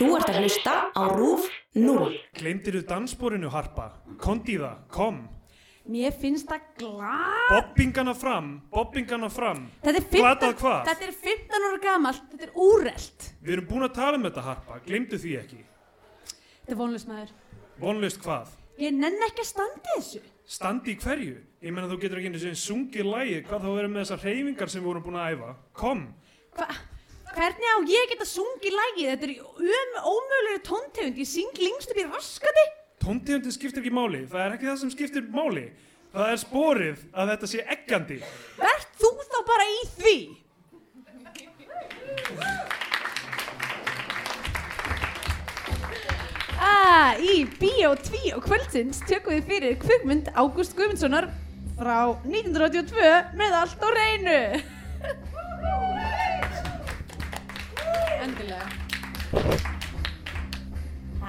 Þú ert að hlusta á RÚF 0. Gleymdir þú dansborinu, Harpa? Kondi það, kom. Mér finnst það glad. Bobbingana fram, bobbingana fram. Þetta er 15, Glatað hvað? þetta er 15 ára gamalt, þetta er úrelt. Við erum búin að tala um þetta, Harpa. Gleymdu því ekki. Þetta er vonlust maður. Vonlaust hvað? Ég nenn ekki að standa í þessu. Standi í hverju? Ég menna þú getur ekki einu sinni sungið lægi, hvað þá verður með þessar reyfingar sem við vorum búin að æfa. Kom. Hva? Hvernig á ég geta sungið lagið? Þetta er um, ómögulegri tóntegund. Ég syng lengst upp í raskati. Tóntegundin skiptir ekki máli, það er ekki það sem skiptir máli. Það er sporið að þetta sé eggjandi. Verð þú þá bara í því? Ah, í Bíó 2 kvöldsins tökum við fyrir kvökmynd Ágúst Guðmundssonar frá 1982 með allt á reynu. Endilega.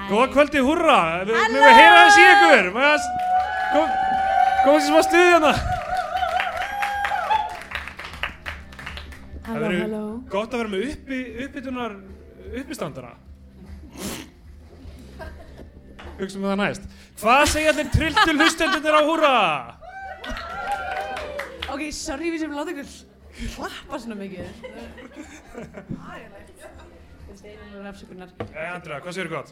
Góða kvöldi, húrra! Við Halló! við heyra þess í ykkur! Að... Kom þessi smá stuði hérna! Það Halló, verður gott að vera með uppi, uppbytunar uppistandara. Hugsum við það næst. Hvað segja allir trilltu hlustendunir á húrra? Ok, sorry við sem láta ykkur klappa svona mikið. Þetta er Andra, hvað segir gott?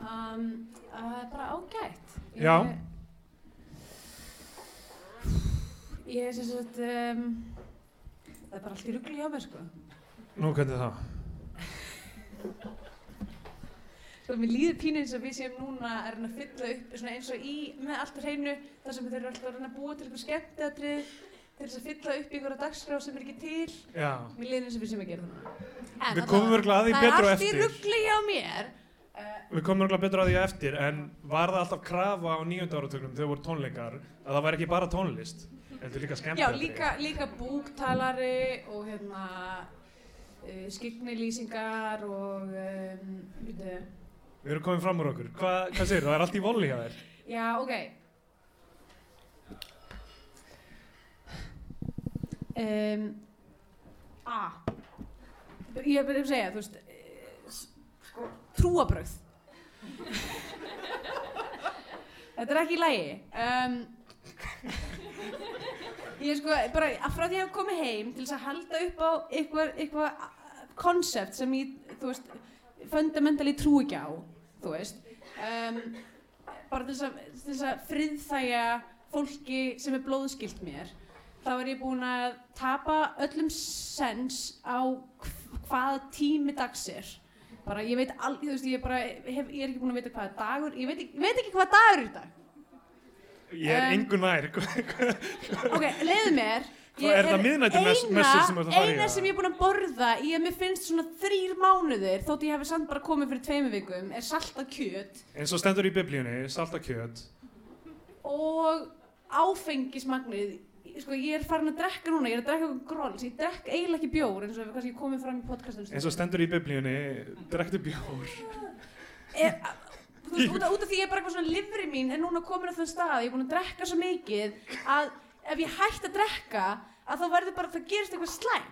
Um, það er bara ágætt. Ég- Já. Ég er sem sagt, um, það er bara allt í ruggli hjá mér sko. Nú, hvernig er það? Sko, mér líður pínu eins og við séum núna að reyna að fylla upp eins og í með allt á hreinu þar sem þeir eru alltaf að reyna að búa til eitthvað skemmtiatrið til þess að fylla upp ykkur á dagskrá sem er ekki til. Já. Mér líður eins og við séum að gera það Við komum örugglega að því betur á Það er allt í eftir. ruggli hjá mér. Við komum örgulega betur að því eftir, en var það alltaf krafa á nýjönda áratögnum þegar voru tónleikar að það væri ekki bara tónlist, heldur líka skemmt Já, líka, líka búktalari og hérna uh, skiknilýsingar og um, Við erum komin fram úr okkur. Hva, hvað segir það? er allt í volli hjá þér. já, ok. Um, A. Ég verður að segja, þú veist, eh, sko, trúabröð. Þetta er ekki í lagi. Um, ég sko, bara frá því að ég hef komið heim til þess að halda upp á eitthvað konsept sem ég, þú veist, fundamentally trú ekki á, þú veist. Um, bara þess að, til þess að friðþægja fólki sem er blóðskilt mér þá er ég búin að tapa öllum sens á hv- hvaða tími dags er bara ég veit al, þú veist, ég, bara, hef, ég er ekki búin að vita hvaða dagur ég veit ekki, veit ekki hvaða dagur er dag Ég er Um, engu nær. ok, leiðu mér Hvað, Ég er það messur sem að fara í, eina sem ég er búin að borða í að mér finnst svona þrýr mánuðir þótt ég hefði samt bara komið fyrir tveimur vikum er salta kjöt eins og stendur í biblíunni, salta kjöt. og áfengismagnið sko ég er farin að drekka núna, ég er að drekka eitthvað gróls, ég drekk eiginlega ekki bjór eins og við kannski komið fram í podcastinu Eins og stendur í biblíunni, drektu bjór. er, þú veist, út, af, út af því ég er bara eitthvað svona livri mín er núna komin á þann stað, ég er búin að drekka svo mikið að ef ég hætti að drekka að þá verður bara, það gerist eitthvað slæm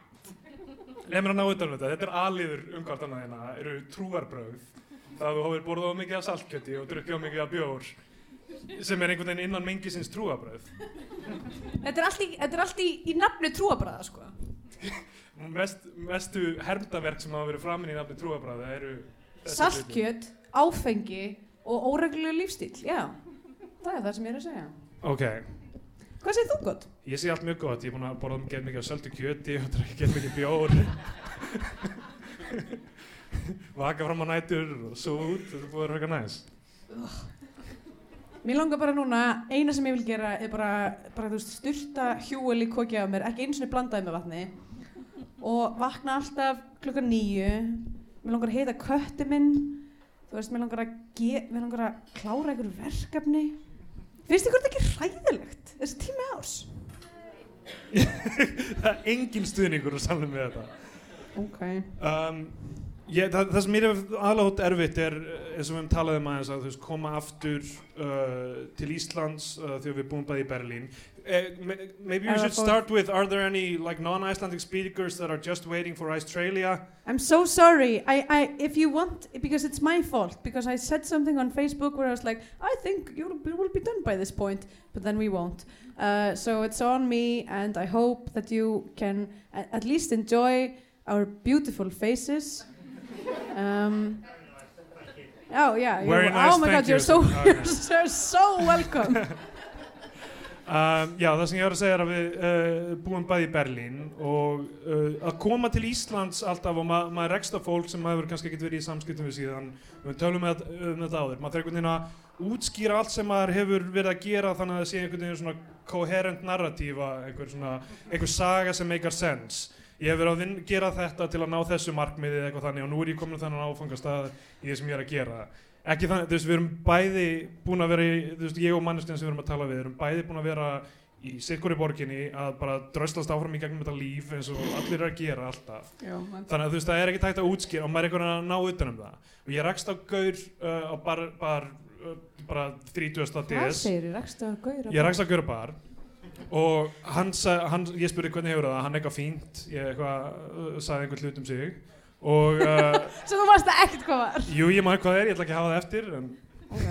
Leð mér að ná utan um þetta. Þetta er aliður umhvert annað hérna, eru trúarbröð. Það þú hófir borðað of mikið af saltkjöti og drukkið of mikið af bjór sem er einhvern veginn innan mengisins trúarbröð. þetta er allt í, er allt í, í nafni trúabræða sko Mest, mestu hermdaverk sem hafa verið framin í nafni trúarbröða eru saltkjöt, áfengi og óreglulegu lífstíl, já það er það sem ég er að segja Ok, hvað segir þú gott? Ég sé allt mjög gott, ég er búin að borða gett mikið af söldu kjöti og drekka gett mikið bjór. Vaka fram á nætur og svo út, þetta er búið að vera eitthvað næs. Mér langar bara núna, eina sem ég vil gera er bara, bara þú veist, styrta hjúel í kokið á mér, ekki eins og blandaði með vatni. Og vakna alltaf klukkan nýju mér langar að heita kötti minn. Þú veist, mér langar að, mér langar að klára einhverju verkefni. Finnst ykkur þetta ekki hræðilegt þessi tími árs? Það er engin stuðningur að samla með þetta Ok um, ég, það, það sem mér er aðlátt erfitt er eins og við höfum talað um aðeins að veist, koma aftur uh, til Íslands uh, þegar við búum bæði í Berlín uh, ma- maybe we should start with, are there any like non-Icelandic speakers that are just waiting for Australia? I'm so sorry. I, I, if you want, because it's my fault, because I said something on Facebook where I was like, I think you will be done by this point, but then we won't. Uh, so it's on me, and I hope that you can at least enjoy our beautiful faces. Um, oh yeah. You're- nice, oh my God, you're so Okay. you're so welcome. Um, já, það sem ég var að segja er að við uh, búum bæði í Berlín og uh, að koma til Íslands alltaf og ma maður rekst af fólk sem maður kannski ekkert verið í samskiptum við síðan. Við tölum með, um þetta áður. Maður þarf einhvern veginn að útskýra allt sem maður hefur verið að gera þannig að það sé einhvern veginn svona coherent narratífa einhver svona, einhver saga sem make sense. Ég hef verið að gera þetta til að ná þessu markmiði eða eitthvað þannig og nú er ég komin þannig áfangastað í því sem ég er að gera ekki þannig, þú veist, við erum bæði búin að vera í, þú veist, ég og manneskinn sem við erum að tala við, erum bæði búin að vera í sikkur í borginni að bara dröslast áfram í gegnum þetta líf eins og allir eru að gera alltaf Já, þannig að þú veist, það er ekki tægt að útskýra og maður er einhvern veginn að ná utan um það og ég rakst á gaur uh, á bar, bar uh, bara 30. Hvað DS segir að gauðra? ég rakst á gaur á bar og hann, hann ég spurði hvernig hefur það, hann eitthvað fínt ég eitthvað, uh, sagði einhvern hlut um sig og uh, Svo þú varst að ekkert hvað var. jú, ég maður hvað er, ég ætla ekki að hafa það eftir en Ok.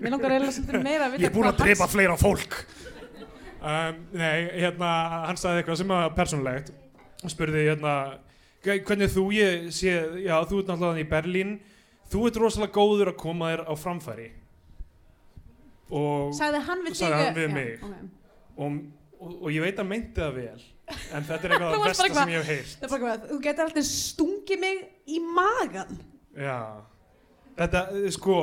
Mér langar eiginlega svolítið meira að vita ég er búinn að hvað drepa hans- fleira fólk um, nei, hérna hann sagði eitthvað sem var persónulegt og spurði hérna "Hve- hvernig þú ég sé, já þú ert náttúrulega í Berlín þú ert rosalega góður að koma þér á framfæri og, Sagði hann við? Sagði hann við mig. ok. og, og, og ég veit að meinti það vel en þetta er eitthvað það besta sem ég hef heyrt Það er bara hvað, þú getur alltaf stungið mig í magan. Já, þetta, eh, sko,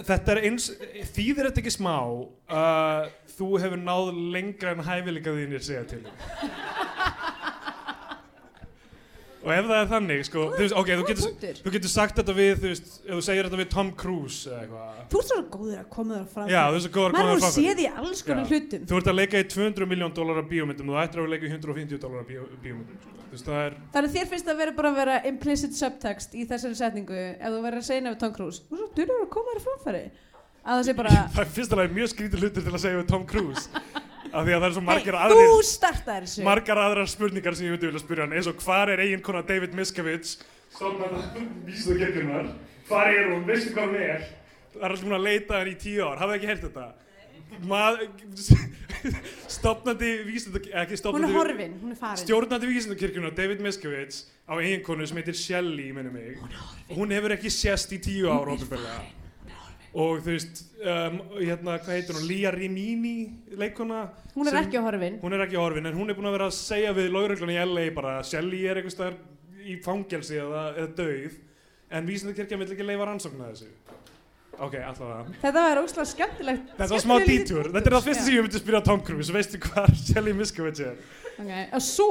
þetta er eins, þýðir þetta ekki smá að þú hefur náð lengra en hæfileika þínir segja til þig. Og ef það er þannig, sko, þú veist, ok, þú getur, þú getur sagt þetta við, þú veist, ef þú segir þetta við Tom Cruise eða eitthvað. Þú ert svo góður að koma þér fram. Já, þú veist, góður að koma þér séð í alls konar hlutum. Þú ert að leika í 200 miljón dólarar bíómyndum og þú ættir að leika í 150 dólarar bíómyndum, sko. Þú veist, það er, Þannig að þér finnst að vera bara að vera implicit subtext í þessari setningu ef þú verður að segja nefnir Tom Cruise. Þú er svo dyrur að koma þér framfæri. Að það sé bara, það er fyrst alveg mjög skrítið hlutur til að segja við Tom Cruise. Af því að það er svo margir þú aðrir margar aðrar spurningar sem ég myndi vilja spyrja hann. Eins og hvar er eigin konar David Miscavige? Stofnanda vísindakirkjunar hvar er hún, veistu hvað hún er? Það er alltaf búin að leita hann í tíu ár. Hafið ekki heyrt þetta? Stofnandi vísindakirkjunar ekki Hún er horfin, hún er farin. stjórnandi vísindakirkjunar David Miscavige á eigin konu sem heitir Shelley minni mig. Hún hefur ekki sést í tíu ár ótrúlega og þú veist um, hérna, hvað heitir hún, Lia Rimini leikona Hún er sem- ekki horfin. hún er ekki horfin en hún er búin að vera að segja við lauruglun í LA bara Shelly er einhvers staðar í fangelsi eða, eða döið en vísindakirkja vill ekki leifa rannsókn að þessu ok, alltaf Þetta var ósláð skemmtilegt. þetta var smá lítið- þetta er það fyrsta sem ég myndi spyrja Tom Cruise veistu hvað Shelly Miscavige er Ok, og svo,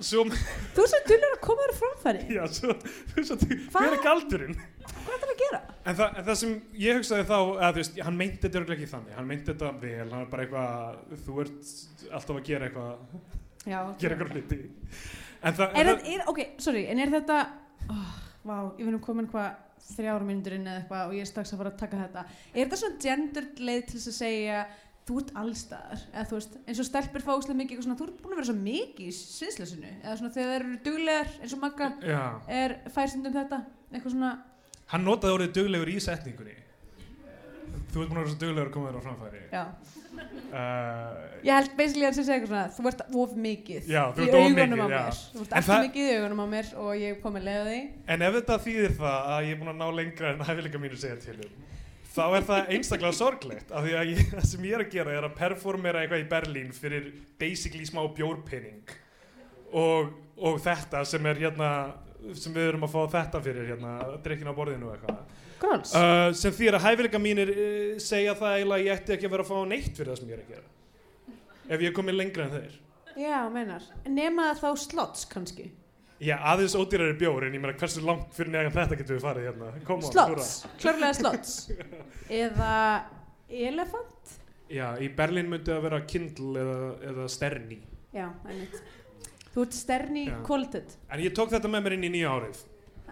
svo, þú svo dyrur að koma þér framfæri. já, svo, svo, svo Hvað? hver er galdurinn Hvað er að? En, það, en það sem ég hugsaði þá að veist, hann meinti þetta örugglega ekki þannig. Hann meinti þetta vel, hann er bara eitthvað þú ert alltaf að gera eitthvað Já. gera eitthvað hluti. En það, Er þetta, er, ok, sorry, en er þetta, oh, vá, ég finnum komin hvað þrjára mínútur inn eða eitthvað og ég er strax að fara að taka þetta. Er þetta svona gendered leið til þess að segja, þú ert allstaðar, eða þú veist, eins og stelpur fókslega mikið, eitthvað svona, þú ert búin að vera svo mikið í sviðslesinu, eða svona þegar þeir eru duglegar, eins og já. er færsindum þetta, eitthvað svona, Hann notaði orðið duglegur í setningunni. Þú ert búin að vera svo duglegur að koma þér á framfæri. já. Uh, Ég held basically að það segja eitthvað svona, þú ert of mikið Já, þú í augunum á mér, þú ert alltaf mikið í augunum á mér og ég er komin leið á því. en ef þetta þýðir það að ég er búin að ná lengra en hæfileika mínu segja til um, þá er það einstaklega sorglegt. Af því að ég, það sem ég er að gera er að performera eitthvað í Berlín fyrir basically smá bjórpenning. Og, og þetta sem er hérna, sem við erum að fá þetta fyrir hérna, drikkin á borðinu eitthvað. Uh, sem þýðir að hæfileika mínir uh, segja það eiginlega að ég ætti ekki að vera að fá neitt fyrir það sem ég er að gera. Ef ég er komin lengra en þeir. Já, meinar. Nema þá slots kannski. Já, aðeins ódýrari bjór en ég meina hversu langt fyrir neðan þetta getur við farið hérna. On, Slots, klárlega slots. Eða elefant. Já, í Berlín myndi það vera Kindle eða, eða Sterni. Já, einmitt. Þú ert sterni kvalitet. En ég tók þetta með mér inn í nýja árið.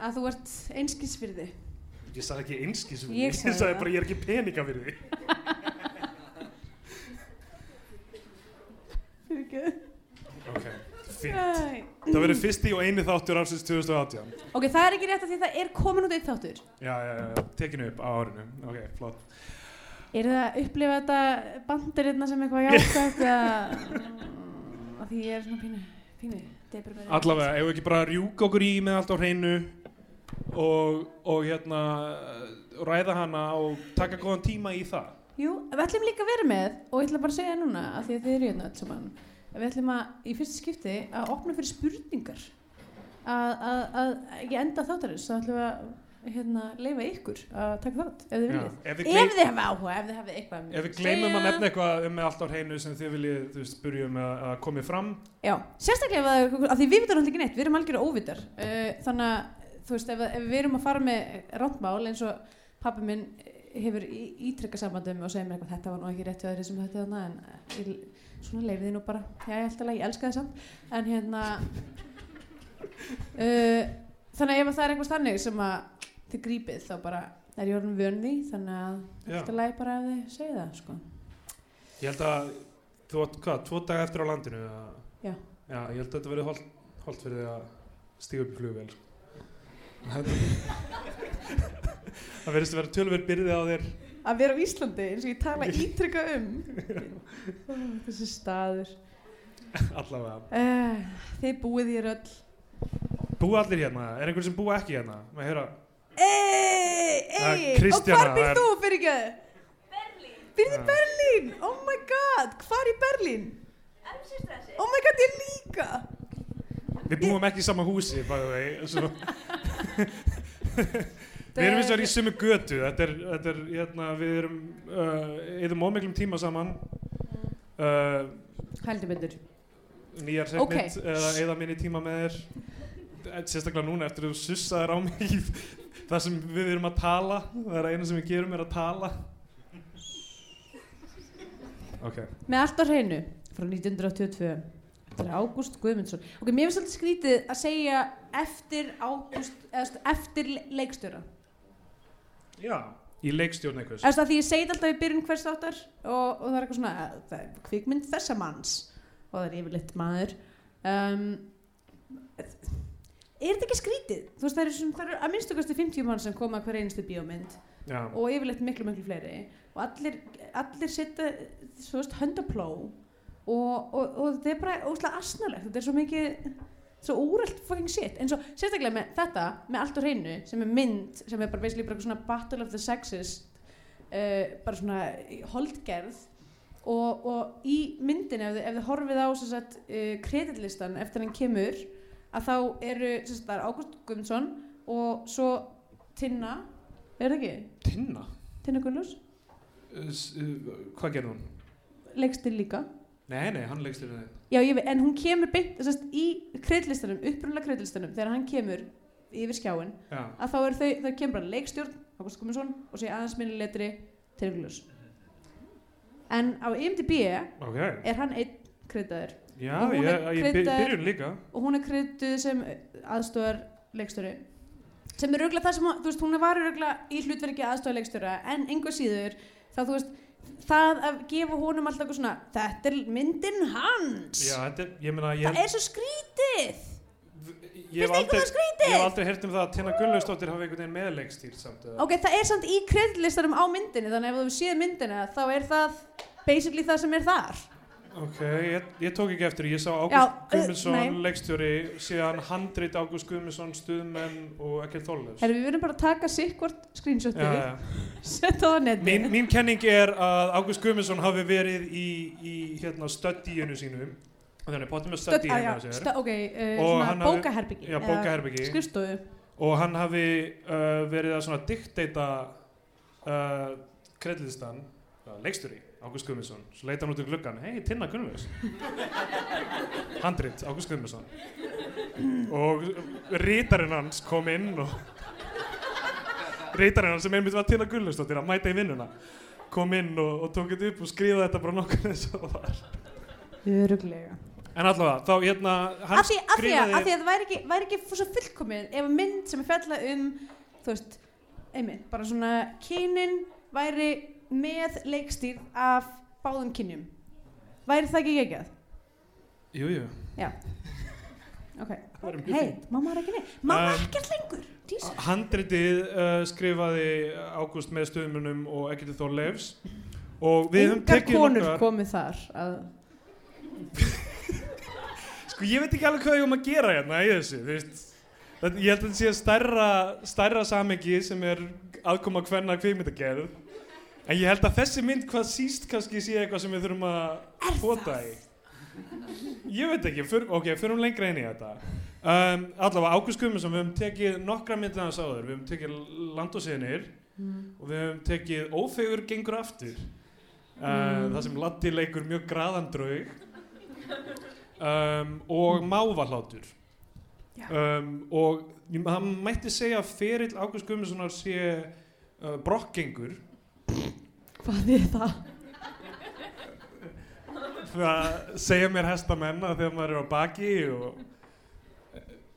Að þú ert einskisfyrði. Ég sagði ekki einskis fyrir Ég ég sagði bara ég er ekki peninga fyrir ekki Ok, fínt. Það verður fyrsti og eini þáttur ársins 2018. Ok, það er ekki rétt að því að það er komin út eitt þáttur Já, já, já, tekinu upp á árinu. Ok, flott. Er það að upplifa þetta bandirinnar sem eitthvað jákvæmt að því ég er svona pínu, pínu. Allavega, ef við ekki bara rjúka okkur í með allt á hreinu og, og hérna ræða hana og taka góðan tíma í það. Jú, við ætlum líka að vera með og ég ætla bara að segja núna að því að þið eru hérna öll saman við ætlum að í fyrsta skipti að opna fyrir spurningar að, að, að ekki enda þáttarins þá ætlum við að hérna, leifa ykkur að taka þátt ef þið viljið. ef við, Ef gleym, þið hafa áhuga, ef þið hafið eitthvað ef við gleymum að nefna eitthvað um með allt á hreinu sem þið viljið, spurjum að, að komið fram. Já, sérstaklega ef það, að því við vitum náttúrulega ekki neitt, við erum algjörða óvitar uh, þannig að, þú veist, ef, ef við erum að fara með rántmál eins og pappi minn hefur ítrekka sambandum og segja mér eitthvað, þetta var nú ekki rétt við þessum þetta þarna, en eh, svona leifið þið nú bara, já, ég held alveg, ég elska það samt en hérna uh, þannig að ef það er eitthvað þannig sem að þið grípið þá bara er ég orðin vön því, þannig að þetta læg bara ef þið segja það, sko Ég held að þú átt, hvað, tvo daga eftir á landinu? Að, Já. Já, ég held að þetta verði holt, holt fyrir þig að stíga upp í flugvél. Það verðist að vera tölver byrði á þér. að vera á Íslandi eins og ég tala ítrekka um þessi staður Allavega. uh, þið búið þér öll Búa allir hérna? Er einhver sem búa ekki hérna? Ég heyra? Ei, Það ei, og Kristjana, hvar það býrð er- þú fyrir ekki? Berlín býrð í. Berlín, oh my god hvar í Berlín? oh my god, ég líka Við búum ekki í sama húsi, by the way. Svo, við erum eins og í sömu götu. Þetta er, þetta er hérna, við erum, uh, eðum ómiklum tíma saman. Uh, heldur betur nýjar Ok. segmynd eða eða minni tíma með þér Eh, sérstaklega núna eftir að þú sussaðir á mig í það sem við erum að tala það er eina sem við gerum er að tala. Ok. Með allt á hreinu frá 1982 þetta er Ágúst Guðmundsson. Ok, mér finnst alltaf skrítið að segja eftir Ágúst eftir le- leikstjóra já í leikstjórn einhvers Eftir að því ég segi alltaf í byrjun hvers þáttar og, og það er eitthvað svona, eh, kvikmynd þessa manns. Og það er yfirleitt maður. Um, er þetta ekki skrítið? Þú veist, það eru, eru að minnstu kosti 50 mann sem koma hver einustu bíómynd já, og yfirleitt miklu, miklu fleiri. Og allir, allir setja, veist, höndapló og, og, og þetta er bara óslega asnalegt, þetta er svo mikið svo úrælt fucking shit. Eins og sérstaklega með þetta, með allt á hreinu sem er mynd, sem er bara basically bara eitthvað svona battle of the sexes uh, bara svona holdgerð. Og, og í myndinu ef þið, horfið á uh, kreditlistan eftir hann kemur að þá eru sem sagt, það er Ágúst Guðmundsson og svo Tinna er það ekki? Tinna? Tinna Gunnlús, Uh, uh, hvað gerði hún? leikstir líka. Nei, nei, hann leikstjórn Já, ég veit, en hún kemur beint sest, í kreidlistanum, upprunlega kreidlistanum þegar hann kemur yfir skjáin já, að þá er þau, þau kemur bara leikstjórn Ágúst Guðmundsson og sé aðeins minni letri Tinna Gunnlús en á IMDb ok. er hann einn kreidaður já, ég, er ég byrjun líka. og hún er kreituð sem aðstofar leikstjóri. Sem er auðvitað það sem, þú veist, hún var auðvitað í hlutverki aðstofar leikstjóra en einhver síður, þá þú veist það að gefa honum alltaf eitthvað svona þetta er myndin hans. Já, þetta er, ég meina ég, það er svo skrítið. Ég hef aldrei aldrei heyrt um það að Tinna Gunnlaugsdóttir hafi einhvern veginn meðleikstýrt samt ok, það er samt í kreditlistanum á myndinni þannig ef þú séð myndina þá er það basically það sem er þar Ok, ég, ég tók ekki eftir, ég sá Ágúst uh, Guðmundsson, leikstjóri, síðan handrit Ágúst Guðmundsson, stuðmenn og ekkert þólaus. Herri, við verðum bara að taka sikkvort screenshoti, Ja, ja. setja það á netið. Mín, mín kenning er að Ágúst Guðmundsson hafi verið í, í hérna, stöddíinu sínu, þannig pottum með Stödd, stöddíinu að, á sér, stö, ok, uh, Og bókaherbyggi já, bókaherbyggi, skrifstofu. Og hann hafi uh, verið að uh, kredlistan, uh, leikstjóri, Ágúst Guðmundsson, svo leita hann út um gluggan, hei, Tinna Gunnlaugs, handrit, Ágúst Guðmundsson, og rítarinn hans kom inn og rítarinn hans sem einmitt var Tinna að mæta í vinnuna, kom inn og, og tók þetta upp og skrifaði þetta bara nokkuð eins og það var. Öruglega En allavega, þá hérna, Af því, af því, að, það væri ekki, væri ekki svo fullkomið ef mynd sem er fjalla um þú veist, einmitt, bara svona kynin væri með leikstýr af báðum kynjum væri það ekki ekki að? Jú, jú. Ok, Það væri mjög hei, má maður ekki? Má maður Um, ekkert lengur? Handritið uh, skrifaði Ágúst með stöðumunum og Eggerti Þorleifs og við höfum tekið konur nokkrar- komið þar að, Sko ég veit ekki alveg hvað ég um að gera hérna í þessu, ég held að þetta sé stærra, stærra samengi sem er aðkoma hvenna kvikmyndagerð. En ég held að þessi mynd hvað síst kannski sé eitthvað sem við þurfum að fóta í. Ég veit ekki, fyr, ok, förum lengra inn í þetta. Um, allavega Ágúst Guðmundsson, við höfum tekið nokkra myndir hans áður, við höfum tekið Land og Sinir og við höfum tekið Ófegur gengur aftur. Uh, Mm. Það sem Latti leikur mjög graðan draug um, og Mávahlátur. Já. Um, og það mætti segja að ferill Ágúst Guðmundssonar sé uh, brokkgengur hvað er það? það segja mér hestamenn að þegar maður er á baki og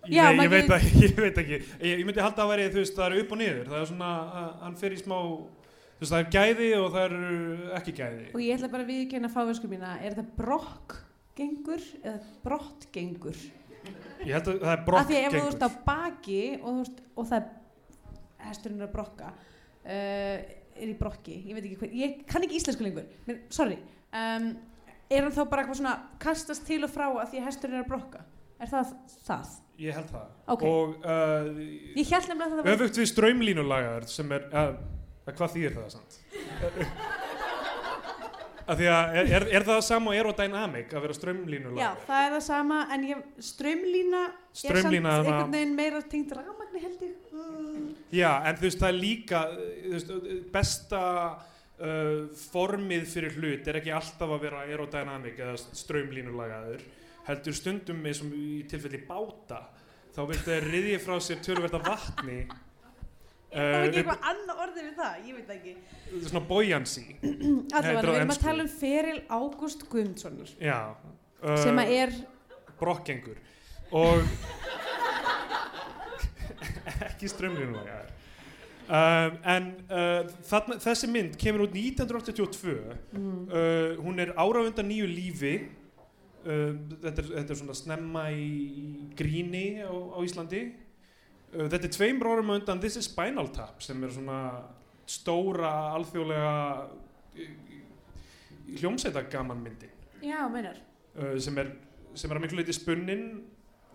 ég, Já, ég, veit ekki, ég veit ekki. Ég, ég myndi halda að veri, þú veist, það er upp og niður. Það er svona, hann fer í smá þú veist, það er gæði og það er uh, ekki gæði. Og ég ætla bara að viðkynna fáversku mína, er þetta brokkgengur eða brottgengur? ég held að það er Af því að ef þú brokkgengur ert á baki og, og það er hesturinn er að brokka uh, er í brokki, ég veit ekki hver ég kann ekki íslensku lengur, Men, sorry um, er hann þá bara eitthvað svona kastast til og frá að því að hesturinn er að brokka er það það? ég held það Ok. og uh, Ég held nefnilega að það var öfugt við strömlínulagaður sem er uh, hvað þýðir það samt því er, er, er það sama aerodynamic að vera Já, strömlínulaga það er það sama en ég, strömlína er samt Strömlína einhvern veginn meira tengt rafmagni held ég. Mm. Já, en þú veist, það er líka veist, besta uh, formið fyrir hlut er ekki alltaf að vera aerodynamic eða strömlínulagaður heldur stundum eins og í tilfelli báta þá viltu að riðja frá sér tölverda vatni Það er ekki uh, eitthvað annað orðið við það, ég veit það ekki. Upp, svona buoyancy Allavega, Heitir á við erum að tala um feril Ágúst Guðmundssonar. Já, uh, sem að er brokkengur. Og ekki strömlínulagaður um, en uh, þarna, þessi mynd kemur út 1982 mm, Uh, hún er ára undan nýju lífi. Uh, þetta, er, þetta er svona snemma í, gríni á, á Íslandi. uh, þetta er tveimur árum á undan This is Spinal Tap sem er svona stóra alþjóðlega hljómsæta gaman myndi. Já, meinar. Uh, sem, er, sem er að miklu leiti spunnin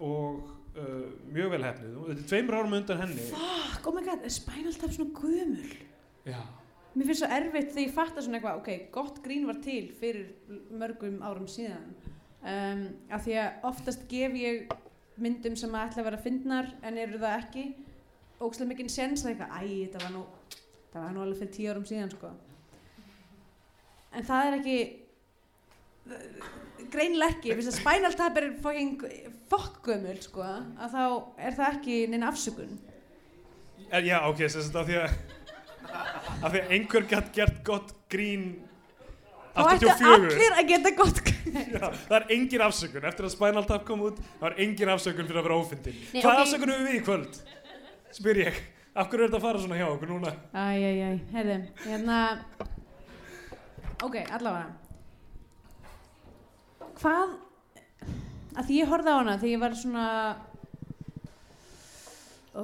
og uh, mjög vel hefnið þetta er tveimur árum á undan henni. Fuck, oh my god, er Spinal Tap svona gömul? Já. Mér finnst svo erfitt þegar ég fatta svona eitthvað ok, gott grín var til fyrir mörgum árum síðan. Um, af því að oftast gef ég myndum sem að ætla að vera fyndnar en eru það ekki. Ógslag mikinn sens að eitthvað, æ, þetta var nú það var nú alveg fyrir tíu árum síðan sko. En það er ekki greinilega ekki, fyrst að Spinal Tap er fucking fokkgömul sko, að þá er það ekki neina afsökun. En, já, ok, sem sagt af því að af því að einhver gætt gert gott grín þá ættu 84 allir að geta gott Já, það er engin afsökun, eftir að Spinal Tap kom út það er engin afsökun fyrir að vera ófyndin. Nei, Hvað ok. afsökun höfum við í kvöld? Spyr ég, af hverju er þetta að fara svona hjá okkur núna? Æj, æj, æj, heyrðu, hérna Ok, allavega. Hvað að því ég horfði á hana þegar ég var svona ó,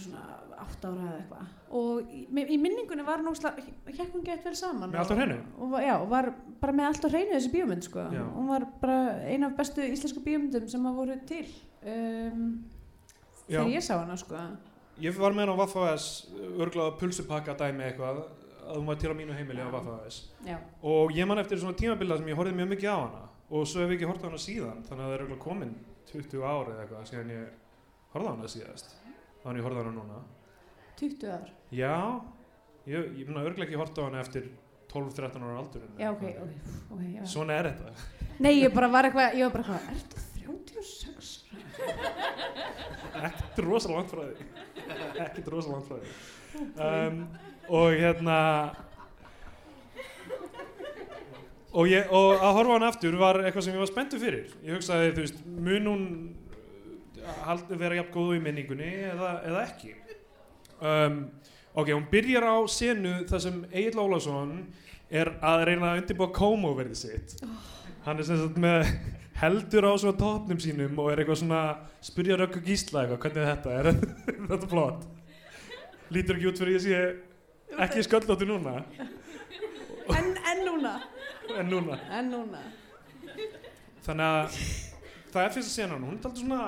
svona átt ára eða eitthvað og í, í minningunni var hún ósla hér hún gett vel saman Með allt á hreinu? og, og, já, og var bara með allt á hreinu þessi bíómynd sko. Já. hún var bara eina af bestu íslensku bíómyndum sem að voru til um, Já, þegar ég sá hana sko. ég var með hann á Vaffa-S örglað pulsupakka dæmi eitthvað að hún var til á mínu heimili á Vaffa-S já, og ég man eftir svona tímabilla sem ég horfði mjög mikið á hana og svo hef ég ekki horfði á hana síðan þannig að það er örglað komin 20 ár eða eitthvað síðan ég horfði á hana síðast þannig ég horfði á hana núna 20 ár. Já, ég, ég mun að örglega ekki horta á hana eftir 12-13 ára aldur já, ok, ok, okay já. Svona er þetta. Nei, ég bara var eitthvað, ég var bara eitthvað, ertu 36? Ekkert rosalega langt frá því. Ekkert rosalega langt frá því. Um, Og hérna og, ég, og að horfa á hana aftur var eitthvað sem ég var spenntur fyrir. Ég hugsaði, þú veist, mun hún vera jafn góðu í minningunni eða, eða ekki um, Ok, hún byrjar á senu þar sem Egil Ólafsson er að reyna að undirbúa kómóverði sitt. Hann er sem sagt með heldur á svona topnum sínum og er eitthvað svona spyrja Röggu Gísla eitthvað, hvernig er þetta, er þetta flott? Lítur ekki út fyrir ég sé ekki sköllóttu núna. En, en núna, en núna. En núna. þannig að það er fyrst að segja hann hún er alltaf svona,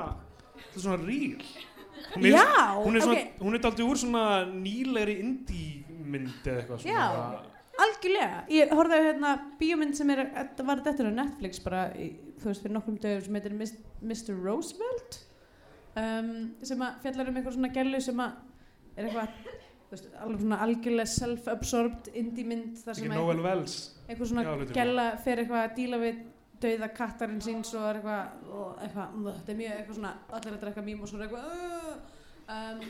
svona ríl hún er, Já, hún er, svona, ok, hún er alltaf úr svona nýlegri indie mynd eða eitthvað svona Já. algjörlega. Ég horfði á hérna bíómynd sem er, var þetta á Netflix bara, í, þú veist, fyrir nokkrum dögum sem heitir Mr. Roosevelt um, sem að fjallar um eitthvað svona gælu sem að er eitthvað, veist, alveg svona algjörlega self-absorbed indie mynd þar sem ekki að Noel Wells eitthvað svona gæla fer eitthvað að díla við dauða kattarinn síns og er eitthvað, og eitthvað uh, þetta er mjög eitthvað svona, allir að drekka mím og svona eitthvað um,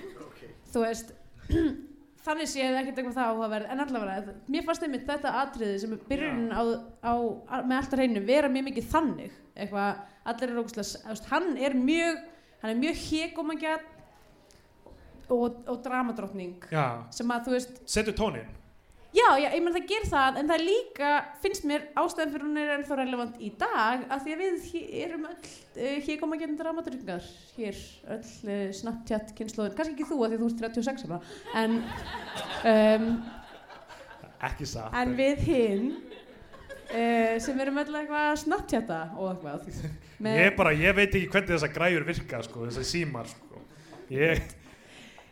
þú veist þannig séð ekkert eitthvað það áhugaverð. En allavega, mér fannst einmitt þetta atriði sem er byrjunin á, á, með alltaf hreinu, vera mjög mikið þannig. Eitthvað, allir er ógustlega hann er mjög, hann er mjög hégómagjarn og, og dramadrottning já, sem að þú veist setur tónin Já, já, ég menn það ger það, en það er líka, finnst mér ástæðan fyrir hún er ennþá relevant í dag, af því að við erum öll, uh, hér koma ekki dramaturgingar, hér, öll uh, Snapchat kynnslóðin, kannski ekki þú að því þú ert 36 ára, en, um, ekki satt en við hinn, uh, sem erum öll eitthvað að Snapchata og eitthvað. ég, bara, ég veit ekki hvernig þessar græjur virka sko, þessar símar sko. ég,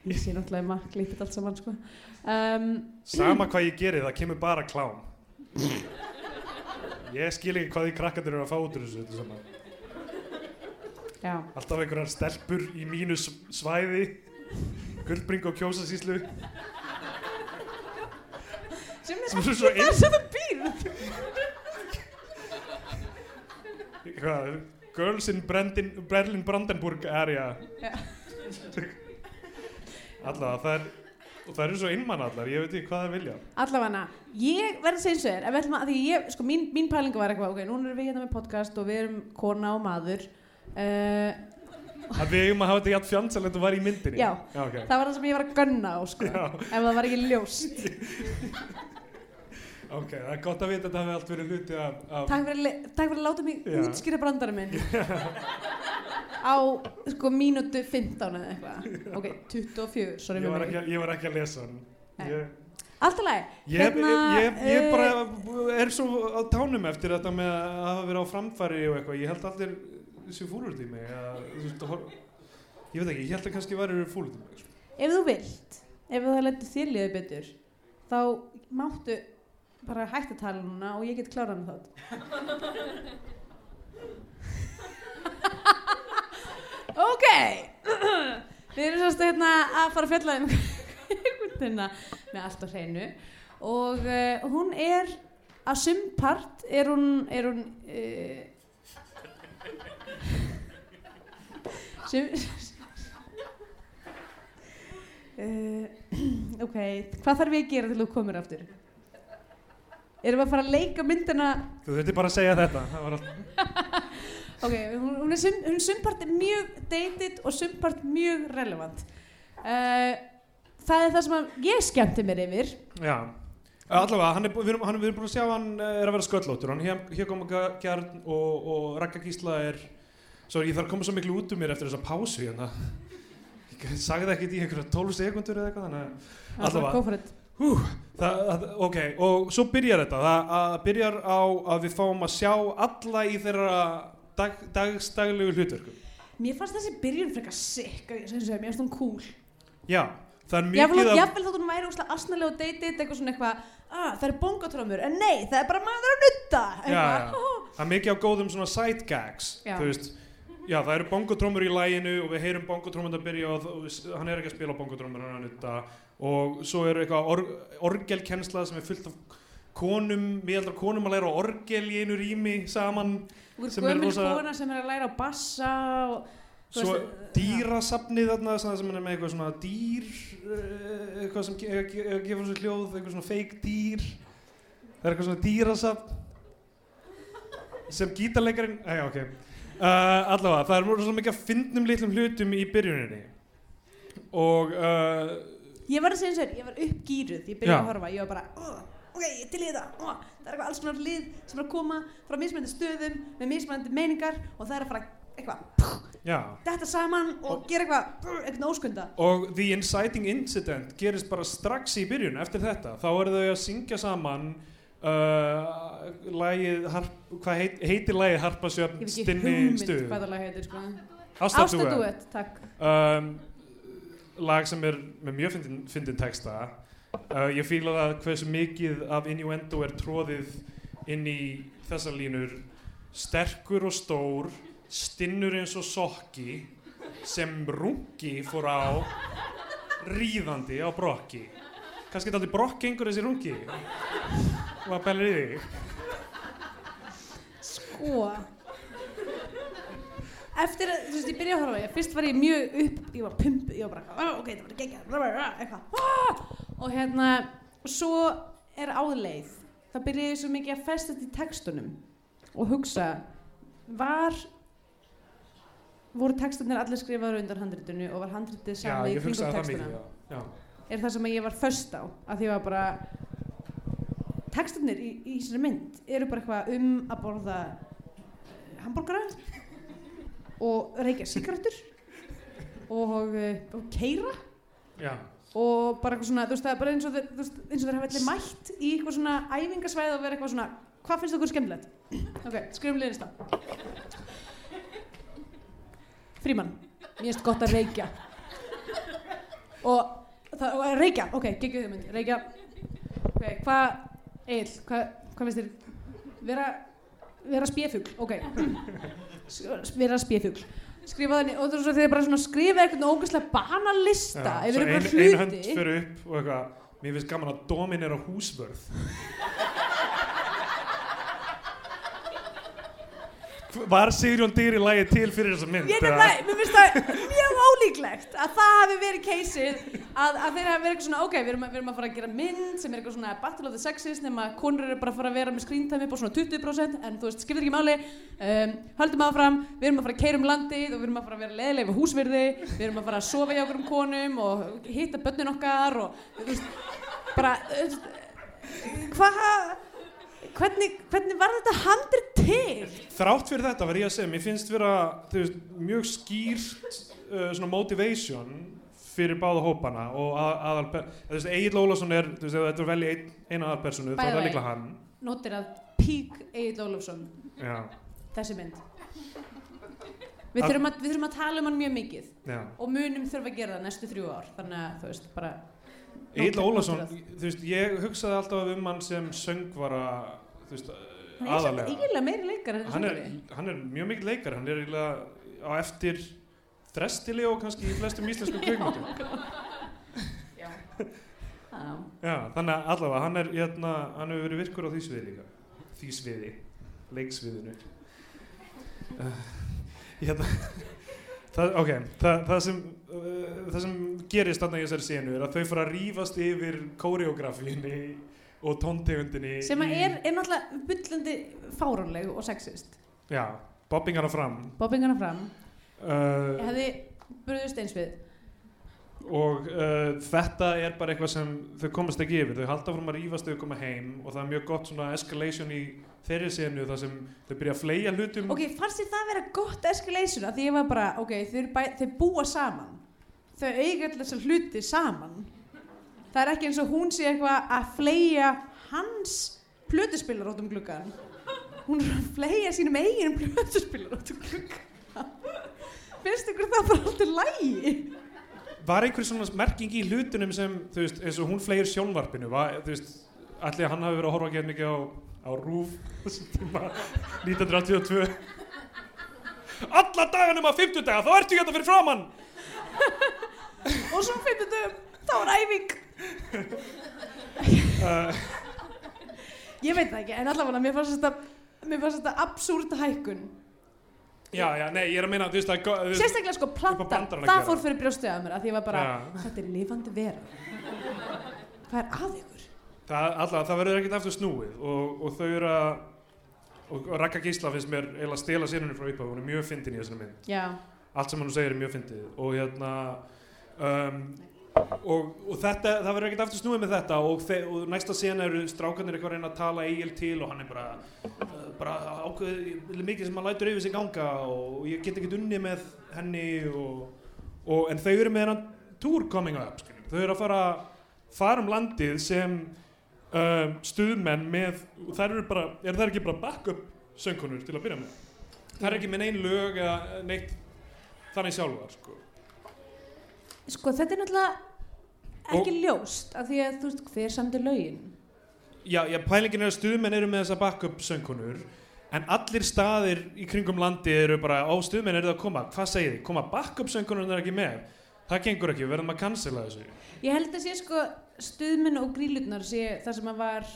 Ég sé náttúrulega að klippið allt saman, sko. Um, sama hvað ég geri það kemur bara klám. Ég skil ekki hvað því krakkandir eru að fá út úr þessu já, alltaf einhverjar stelpur í mínu svæði. Gullbring og kjósasíslu sem er svo það inn sem það býr. hvað, girls in Berlin Brandenburg area. Já. allavega það er og það eru svo innmann allar, ég veit ekki hvað það vilja Allavega, ég verði að segja eins og þér, ef við ætlum að, því ég, sko, mín, mín pælinga var eitthvað, ok, núna erum við hérna með podcast og við erum kona og maður, uh, að við eigum að hafa þetta jætt fjandsalegt og var í myndinni Já. Já, okay. það var það sem ég var að gunna á, sko, Já. ef það var ekki ljóst. ok, það er gott að vita að þetta hafi allt verið hluti af, af Takk fyrir, takk fyrir að láta mig útskýra brandarinn minn á, sko, mínútu 15 eða eitthvað, ok, 24, sorry ég, var ekki, ég var ekki að lesa ég, Alltaf ég, Hérna, ég, ég eh, bara er svo á tánum eftir þetta með að hafa verið á framfæri og eitthvað, ég held allir þessu fúlur í mig að, veist, ég veit ekki, ég held að kannski væri fúlur í mig sko. ef þú vilt, ef það lendur þér liðið betur, þá máttu bara hægt að tala núna og ég get klárað með þátt. Ok, við erum sérst hérna að fara að fjalla um kvöldina með allt á hreinu. Og uh, hún er að sumpart er hún, er hún uh, sum, uh, ok, hvað þarf ég að gera til þú komir aftur? Erum við að fara að leika myndina? Þú þurfti bara að segja þetta það var allt, Ok, hún, er sum, hún sumpart mjög dated og sumpart mjög relevant. Uh, Það er það sem ég skemmti mér yfir. Já. Allavega, hann er, við erum, hann, við erum búin að sjá hann eh, er að vera sköllóttur. Hann hér, hér kom að gjarn og, og Ragga Gísla er svo ég þarf að koma svo miklu út um mér eftir þessa pásu hérna. Ég sagði ekkert í einhverja 12 sekundur eða eitthvað þannig Allavega. Hú, það, það, ok, og svo byrjar þetta, það að byrjar á að við fáum að sjá alla í þeirra dag, dagstaglegu hlutverkum. Mér fannst þessi byrjun frekar segja, mér fannst hún cool Já, það er mikið af, jafnvel þótt hún væri úrslega asnalega og dated eitthvað svona eitthvað ah, það er bongatrómur, en nei, það er bara maður að nutta Já, já. það er mikið af góðum svona side gags, Já. þú veist, já, það eru bongotrómur í læginu og við heyrum bongotrómur að byrja og, hann er ekki að spila bongotrómur, hann er að nutta og svo eru eitthvað or, orgelkennsla sem er fullt af konum, miðaldra konum að læra orgel í einu rými saman er gömul rosa- kona sem er að læra á bassa og Svo dýrasafnið þarna svona sem er með eitthvað svona dýr eh, eitthvað sem ge- ge- ge- gefur svo hljóð eitthvað svona fake dýr. Það er eitthvað svona dýrasafn sem gítarleikarinn Æja, ok. Uh, allavega, það er svo mikið að fyndnum litlum hlutum í byrjuninni. Og uh, Ég var að segja eins og þér, ég var uppgýruð, ég byrjaði Já. að horfa, ég var bara, oh, ok, ég til í þetta Ó, það er eitthvað alls konar lið sem er að koma frá mismænti stöðum með mismænti meiningar og það er að fara eitthvað Já. detta saman og gera eitthvað eitthvað óskunda Og The Inciting Incident gerist bara strax í byrjun eftir þetta. Þá eru þau að syngja saman uh, harp, hvað heit, heitir lagið Harpa ég Sjöfn hef ekki stinni hugmynd stuð? hvað það lag heitir sko. Takk um, lag sem er með mjög fyndin texta uh, ég fíla það hversu mikið af innuendo er tróðið inn í þessar línur sterkur og stór stinnur eins og sokki sem rungi fór á ríðandi á brokki kannski þetta aldrei brokk einhver þessi rungi hvað bælir í þig? sko eftir að, þú veist, ég byrja að horfa fyrst var ég mjög upp, ég var pump, ég var bara, "Ah, ok, það var geggjað, eitthvað, ah!" Og hérna, og svo er áðleið, það byrja ég svo mikið að festast í textunum og hugsa, var, voru textunir allir skrifaður undan handritinu og var handritið saman í kringum textuna? mikið já. Já. er það sem ég var föst á að því var bara textarnir í, í þessari mynd eru bara eitthvað um að borða eh, hambúrgara og reykja sígarettur og, eh, og keira Já. Og bara eitthvað svona, þú veist, það er bara eins og þeir, þú veist, eins og þeir hafa allir mætt í eitthvað svona æfingasvæð og vera eitthvað svona, hvað finnst okkur skemmtilegt? ok, skrifum liðnista Fríman, mér finnst gott að reykja. Og það, og að reykja, ok, geggjuð hugmynd reykja, ok, hvað Egil, hvað, hvað finnst þér vera, vera spéfugl? Ok. Vera spéfugl skrifa þannig og þeir bara svona skrifa eitthvað ógeðslega banalista yfir svo eitthvað ein, ein hönd hluti fyrir upp og eitthvað mér finnst gaman að dominera húsvörð Var Sigrjón Dýri lagi til fyrir þessa mynd? Ég nefnilega, mér finnst það mjög ólíklegt að það hafi verið keysið að, að þeir hafi verið eitthvað svona, ok, við erum, við erum að fara að gera mynd sem er eitthvað svona Battle of the Sexes nema konur eru bara að fara að vera með upp á svona 20% en þú veist, skiptir ekki máli um, höldum áfram, við erum að fara að keira um landið og við erum að fara að vera leðilega við húsvirði við erum að fara að sofa hjá okkur um konum og hitta börnin okkar og þú veist, bara þú veist, hvað hvernig, hvernig var þetta handrið til? Þrátt fyrir þetta var ég að segja, mér finnst vera veist, mjög skýrt uh, motivation fyrir báða hópana og að, aðal Egil Ólafsson er, þú veist, ef þetta er velja ein, eina aðalpersonu, þá er það líklega hann. Nóttir að Pík Egil Ólafsson. Já, þessi mynd. Við þurfum, að, við þurfum að tala um hann mjög mikið já. og munum þurfa að gera það næstu þrjú ár þannig að þú veist bara Ólafsson, nóttir þú veist, ég hugsaði alltaf um hann sem söngvara, veist, aðalega eiginlega meiri leikar hann er, hann er mjög mikill leikar hann er eiginlega á eftir þrestili og kannski í flestum íslensku kveikmyndum Já. já, þannig að allavega hann er hérna, hann hefur verið virkur á því sviði líka. Því sviði, leiksviðinu. Uh, hérna það, ok, það, það sem uh, það sem gerist þarna í þessari senu er að þau fara að rífast yfir koreografíinni og tóntegundinni sem er, er náttúrulega bullandi fáránleg og sexist. Já, bobbing hana fram. Bobbingana fram. Uh, hefði bröðust eins við. Og uh, þetta er bara eitthvað sem þau komast ekki yfir, þau halda fram að rífast þau koma heim og það er mjög gott svona escalation í þeirri senu þar sem þau byrja að fleia hlutum. Ok, fannst þér það vera gott escalation? Að því ég var bara, ok, þau, bæ, þau búa saman. Þau eiga þessar hluti saman það er ekki eins og hún sé eitthvað að fleia hans plötuspilar út um gluggan hún er að fleia sínum eigin plötuspilar út um gluggan finnst ykkur það bara alltaf lægi var einhver svona merking í hlutunum sem þú veist, eins og hún fleir sjónvarpinu? Var, þú veist, allir hann hafi verið að horfa gera mikið á, á rúf þessum tíma 1982 alla daganum að 50 daga þá ertu hérna fyrir framann og svo finnum þau þá er æfing uh, ég veit það ekki, en allavega mér fannst þetta absúrt hækkun. Já, já, nei, ég er að þú veist, er go- þú veist, sérstaklega sko að það fór fyrir brjóstið að mér að því ég var bara, Já. þetta er lifandi vera. Hvað er að ykkur? það, alla, það verður ekkert aftur snúið og, og þau eru að og, og Raka Gísla finnst mér eiginlega að stela sérunni frá upphaf, hún er mjög fyndin í þessari mynd. Já, allt sem hann segir er mjög fyndið og hérna um, og, og þetta, það verður ekkert aftur snúið með þetta og, og næsta sena eru strákarnir eitthvað að reyna að tala Egil til og hann er bara, uh, bara ákveð mikið sem hann lætur yfir sig ganga og ég get ekkert unni með henni og, en þau eru með hennan tour coming up skilur. þau eru að fara fara um landið sem uh, stuðmenn með, og þær eru bara er það ekki bara backup söngkonur til að byrja með það er ekki með neinn lög eða neitt þannig sjálfar sko. Sko þetta er náttúrulega ekki ljóst af því að þú veist hver samdi lögin Já, já, pælingin er að stuðmenn eru með þessa backup söngkonur en allir staðir í kringum landi eru bara á stuðmenn eru það að koma, hvað segir þið? Koma backup söngkonur er ekki með? Það gengur ekki, við verðum að cancela þessu Ég held að sé sko stuðminn og grílutnar sé það sem að var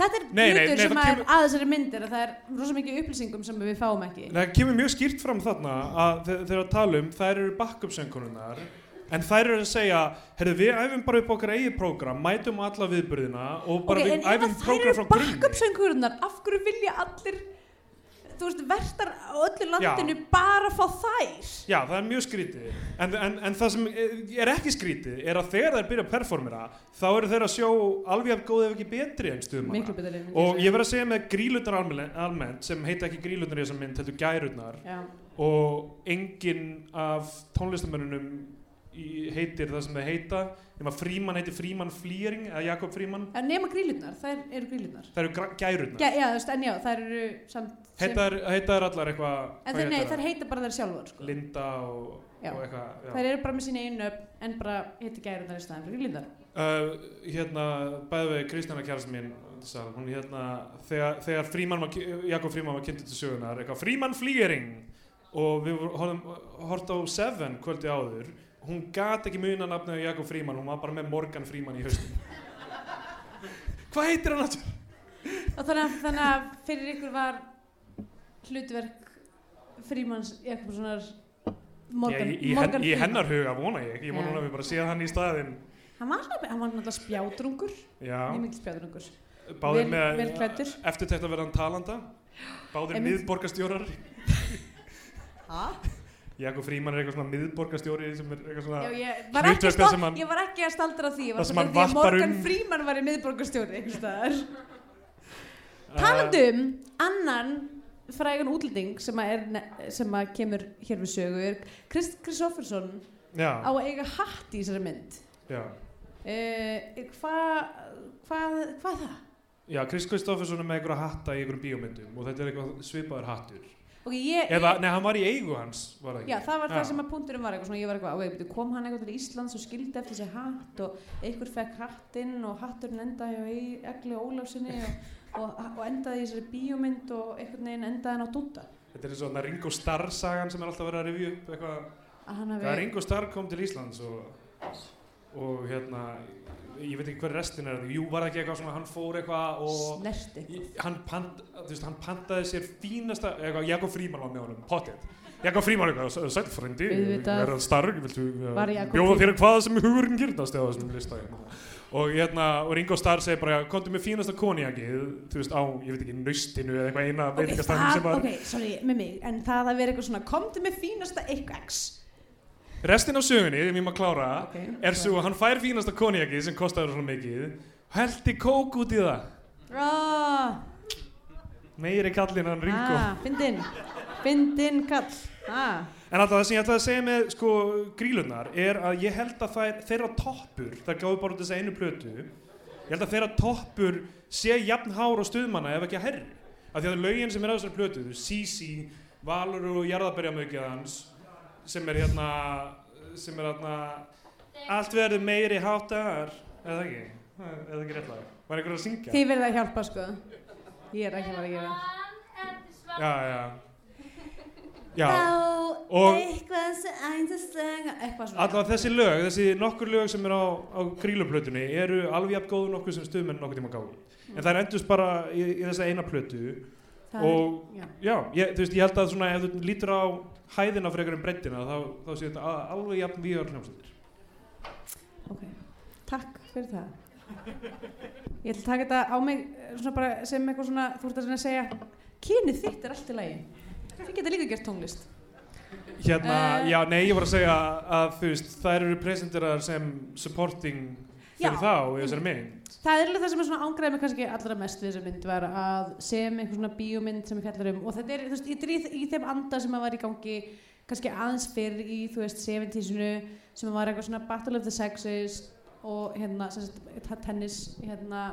Þetta er Nei, nei, hlutur nei, sem kemur- að þessari myndir að það er rosa mikið upplýsingum sem við fáum ekki Það kemur mjög skýrt fram þarna að þe- þegar að tala um þær eru backup söngkonunar en þær eru að segja, herru við æfum bara upp okkar eigið prógram, mætum alla viðburðina og bara Ok, við en ef æfum að þær prógram eru frá grunni. bakkupsöngurnar af hverju vilja allir þú veist, vertar á öllu landinu bara fá þær? Já, það er mjög skrítið. En, en, en það sem er ekki skrítið er að þegar þær byrja að performera þá eru þeir að sjó alveg af góð ef ekki betri en en og ég verð að segja með grílutnar almennt, sem heita ekki grílutnar í þessum mynd, heldur gærutnar Já. og enginn af tónlistamönnunum í, heitir það sem þeir heita. Nema Fríman heitir Fríman Flýring eða Jakob Fríman, En nema grílutnar, þær eru grílutnar það eru gra- gærutnar Já, veist, en já, þær eru samt sem- heita þær- heita þær allar eitthvað En hvað þeir, nei, heita þær? heita bara þær sjálfar sko. Linda og, og eitthvað. Þær eru bara með sína einu nöfn en bara heita gærutnar í staðin fyrir grílutnar Uh, hérna, bæði við Kristjana kjærst mín hún hérna, þegar, þegar Fríman var, Jakob Fríman var kynntur til sögunar eitthvað, Fríman Flýgering og við horfum hort á Seven kvöldi áður hún gat ekki muna nafnið á Jakob Fríman hún var bara með Morgan Fríman í haustum hvað heitir hann aftur? Og þannig að, fyrir ykkur var hlutverk Frímans Jakobssonar Morgan, Ég, í, í, Morgan í hennar huga vona ég. Ég vona Já. hún að við bara séð hann í staðinn. Hann var, náttúrulega spjátrungur já, Mjög mikil spjátrungur báðir með eftirtækt að vera hann talanda. Báðir miðborgastjórar Ha? Jakob Fríman er eitthvað svona miðborgastjóri sem er eitthvað svona Já, ég var, sem hann- ég var ekki að staldra því Það sem hann varpar Morgan um- Freeman var í miðborgarstjóri einhvers staðar. uh, Talandi um annan frægan útlending sem er, sem að kemur hér við sögu er Chris Kristoffersson á að eiga hatt í þessari mynd uh, Hvað hva, hva það? já, Chris Kristoffersson er með einhverja hatta í einhverjum bíómyndum og þetta er eitthvað svipaður hattur Ok, ég, eða, nei, hann var í eigu hans var? Já, það var Já. það sem að punkturinn var eitthvað var eitthvað, ok, byrju, kom hann eitthvað til Íslands og skildi eftir sig hatt og einhver fekk hattinn og hatturinn endaði Eg- Egli Ólafsinni og, og, og endaði í þessari bíómynd og einhvern veginn endaði hann á dúta. þetta er svona Ringo Starr sagan sem er alltaf verið að rifja upp eitthvað Ringo Starr kom til Íslands og, og hérna ég veit ekki hver restin er jú, var það ekki eitthvað svona hann fór eitthvað og hann, pant, veist, hann pantaði sér fínasta eitthvað, Jakob Fríman var með honum, potið Jakob Fríman eitthvað, sætt frendi Auðvitað. verða starf, viltu Var uh, Jakob bjóða þér Frímann- hvað sem hugurinn gyrnast eða þessum lista hérna. og hérna, og Ringo Starr segir bara komdu með fínasta koniakið þú veist, á, ég veit ekki, naustinu eða eitthvað eina Ok, það, var ok, sorry, með mig, en það að vera eitthvað svona, komdu með fínasta eitthvað x. restin af sögunni, við erum að klára Ok. er svo að hann fær fínasta koniakið sem kostaður svona mikið heldi kók út í það Ah, meiri kallinn en Ringo ah, fyndin, fyndin kall. Ah, En alltaf það sem ég ætlaði að segja með sko grílunar er að ég held að þær, þeirra toppur, þær gáðu bara út þessa einu plötu, ég held að þeirra toppur sé jafn hár og stuðmanna ef ekki að herri. Af því að lögin sem er á þessari plötu, Sisi, Valur og Jarðaberjamögið hans, sem er hérna, sem er hérna, allt verður meiri hátar, eða ekki, eða ekki rétt lag. Var einhver að syngja? þið verða að hjálpa, sko. Ég er ekki að fara að gera. Já, já. Já. Og-. Allavega þessi lög, þessi nokkur lög sem er á, á gríluplötunni eru alveg jafn góðu nokkuð sem stuðmenn nokkuð tíma gáðu. En það er endust bara í, í þessa eina plötu Það og er, já. já, ég, þú veist, ég held að svona ef þú lítur á hæðina frekar um breyttina þá, þá sé þetta alveg jafn víðar hljómsveitir. Ok, takk fyrir það. Ég ætla að taka þetta á mig eh, sem eitthvað svona, þú ert að segja kynið þitt er allt í lagi. Þið geta líka gert tónlist. Hérna, Eh. já, nei, ég var að segja að þú veist, þær eru presenteraðar sem supporting fyrir Já, þá í þessari mynd. Það er alveg það sem er svona ángræði mig kannski allra mest við þessa mynd var að sem einhver svona bíómynd sem ég fjallar um og þetta er, þú veist, ég drýð í þeim anda sem að var í gangi kannski aðeins fyrr í, þú veist, 70-sinu sem var eitthvað svona Battle of the Sexes og hérna, sagt, tennis, hérna,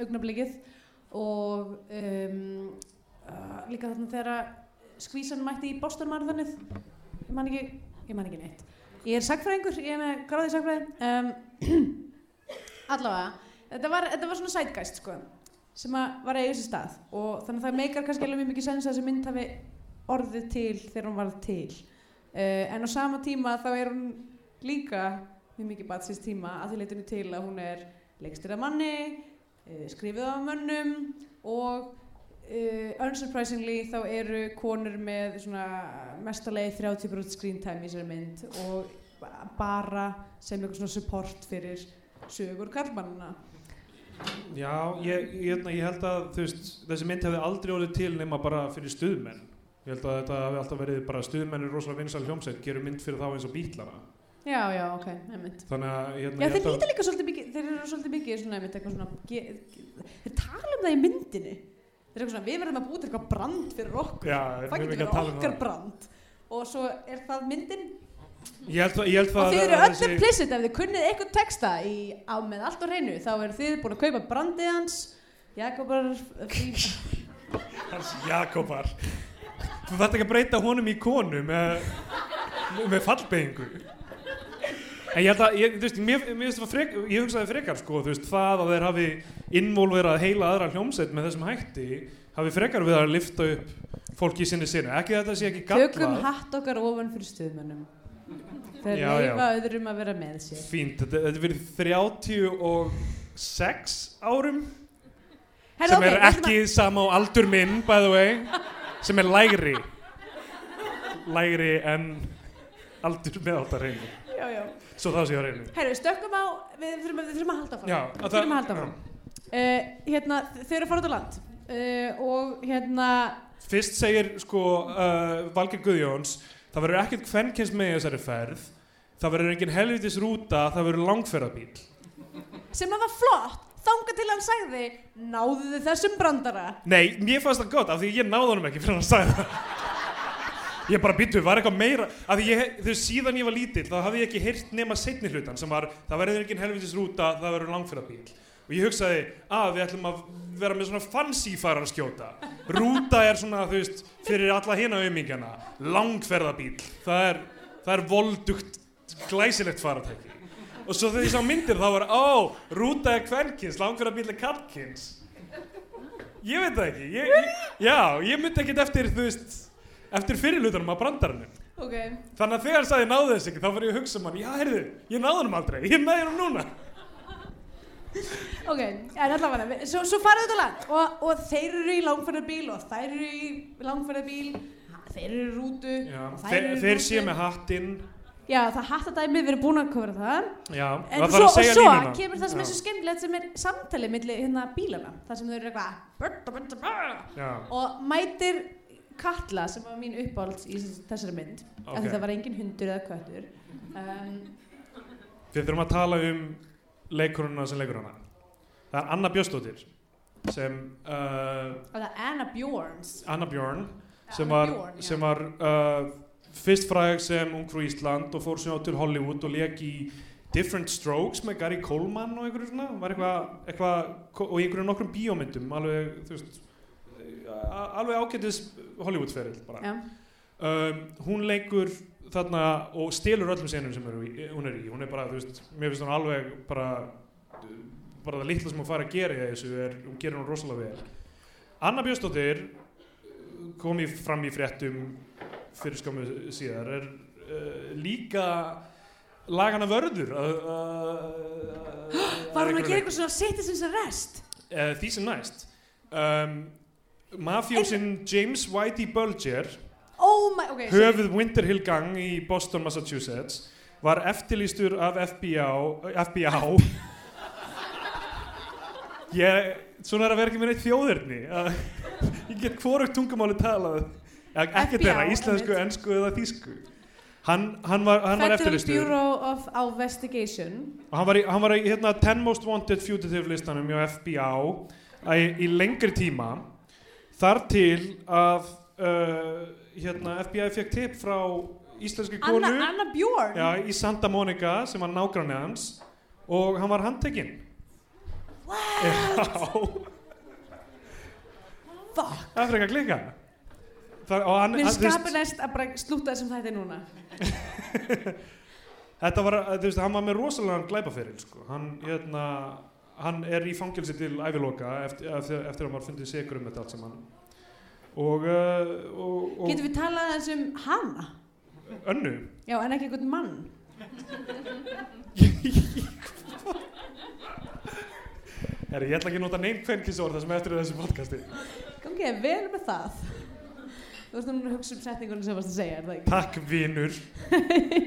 augnablikið og um, uh, líka þarna þegar skvísan mætti í Boston Marathonið. Ég man ekki, ég man ekki neitt. Ég er sagfræðingur, ég er með gráði sagfræði um, allavega. Þetta var, þetta var svona sætgæst sko, sem var eiga sér stað. Og þannig að það meikar kannski alveg mjög mikið sens að þessi mynd hafi orðið til þegar hún varð til. Uh, en á sama tíma þá er hún líka mjög mikið batsins tíma að því leytinu til að hún er leikstir af manni uh, skrifið af mönnum og uh, unsurprisingly þá eru konur með mestalegi 30% screen time í þessari mynd og ba- bara sem eitthvað svona support fyrir sögur karlmannina Já, ég, ég, ég held að veist, þessi mynd hefði aldrei orðið til nema bara fyrir stuðmenn. Ég held að þetta hefði alltaf verið bara stuðmenn er rosalega vinsal hljómsveit, gerum mynd fyrir þá eins og bítlana. Já, já, ok, einmitt Þannig að hérna, Já, ég þeir líta líka svolítið mikið, þeir eru svolítið mikið svona, eitthvað svona, ge, ge, þeir tala um það í myndinni þeir eru svona, við verðum að búa til eitthvað brand fyrir okkur, Já, það við erum getur verið um okkar það. brand og svo er það myndin Ég held, ég held og þið eru öll þessi- implicit ef þið kunnið eitthvað texta í, á með allt á hreinu þá eru þið búin að kaupa brandið hans Jakobar Frí- Hans Jakobar Þú þarft ekki að breyta honum í konu með, með fallbeyingu En ég held að, ég, veist, mér, mér frek, ég hugsaði frekar sko, veist, það að þeir hafi involverað heila aðra hljómsveit með þessum hætti hafi frekar við að lifta upp fólki í sinni sinu, ekki að þetta sé ekki tökum gallað hatt okkar ofan fyrir stuðmönnum þeir Já, já. leifa öðrum að vera með sér Fínt, þetta, þetta verið 36 árum Herra, sem ok, er ekki sama á aldur minn, by the way sem er lægri lægri en aldur með áttar reynu að- já, já. svo það sé á reynu Herru, stökkum á, við þurfum, að- við þurfum að halda fram. Já, við að þurfum að halda fram. Uh, hérna, þau eru að fara út á land uh, og hérna, fyrst segir sko uh, Valgeir Guðjóns það verður ekkert kvenkins með í þessari ferð það verður engin helvitis rúta það verður langferðabíl sem að var flott, þanga til hann sagði, náðu þið þessum brandara? nei, mér fannst það gott af því ég náði honum ekki fyrir hann sagði það. Ég bara býttu, var eitthvað meira? Af því ég, veist, síðan ég var lítill þá hafði ég ekki heyrt nema setni hlutan sem var það verður engin helvitis rúta, það verður langferðabíl og ég hugsaði, að við ætlum að vera með svona fancy farar að skjóta rúta er svona, þú veist, fyrir alla hina auðmingjana, langferðabíl það er, það er voldugt glæsilegt faratæki og svo þegar ég sá myndir þá var, ó, rúta kvenkins, langferðabíl er kalkins ég veit það ekki ég, ég, já, ég myndi ekkert eftir, þú veist eftir fyrirlutunum að brandarinn Ok, þannig að þegar hann sagði náðu þess ekki þá var ég að hugsa um hann, já, heyrðu, ég náði hann aldrei. Ég náði hann núna. Ok, en allavega, svo, svo farið út á land og, og þeir eru í langferðarbíl og þær eru í langferðarbíl, þeir eru í rútu. Já, þeir, þeir rútu. sé með hattinn Já, það hattadæmið, við erum búin að kofra það. já, En það svo, þarf að segja svo línuna. kemur það sem er svo skemmtilegt sem er samtalið milli hérna bílana, það sem þau eru eitthvað og mætir Katla sem var mín uppáhalds í þessari mynd af ok. því það var engin hundur eða köttur. Um, við þurfum að tala um leikuruna sem leikur hana. Það er Anna Björnsdóttir sem uh, Anna Bjorns Anna Björn sem Anna var, Bjorn, já. sem var uh, fyrst fræg sem ungfrú Ísland og fór sem á til Hollywood og leik í Different Strokes með Gary Coleman og einhverju svona. Var eitthvað, eitthvað og einhverju nokkrum bíómyndum alveg, veist alveg ágætis Hollywoodferill bara. Um, hún leikur þarna og stelur öllum senum sem í, hún er í. Hún er bara, þú veist, mér finnst hún alveg bara bara það litla sem hún fara að gera í þessu er, hún gerir hún rosalega vel. Anna Björnsdóttir kom í fram í fréttum fyrir skömmu síðar er uh, líka lagana vörður var hún að gera eitthvað svona citizens arrest? því sem næst um, mafjósinn James Whitey Bulger oh my, ok sorry. höfuð Winter Hill Gang í Boston, Massachusetts var eftirlýstur af FBI FBI ég, svona er að vera ekki með neitt þjóðirni að ég get hvorugt tungumáli talað Ekki þeirra, íslensku, einmitt. ensku eða þýsku. Hann, hann var, hann var Federal eftirlistur Bureau of Investigation. Og hann var í, hann var í hérna, 10 Most Wanted Fugitive listanum hjá FBI í, í lengri tíma. Þar til að uh, hérna, FBI fekk tip frá íslenski konu. Anna, Anna Björn. Já, í Santa Monica sem var nágranni hans. Og hann var handtekinn. Já, Fuck. Það er frekar klika Það, og hann, Mér hann, þú veist, skapir næst að bara slúta þessum þætti núna Þetta var, þú veist, hann var með rosalega glæpaferil, sko. Hann, hérna, hann er í fangilsi til æviloka eftir, eftir, eftir að var fundið segur um þetta allt saman. Og, uh, og, og Getum við talað aðeins um hana? önnu. Já, en ekki einhvern mann Herri, ég ætla ekki að nota neinn kvenkisord það sem eftir er þessu podcasti. Gangið er vel með það Þú veist að hugsa um setningunum sem varst að segja, er það ekki? Takk, vinur.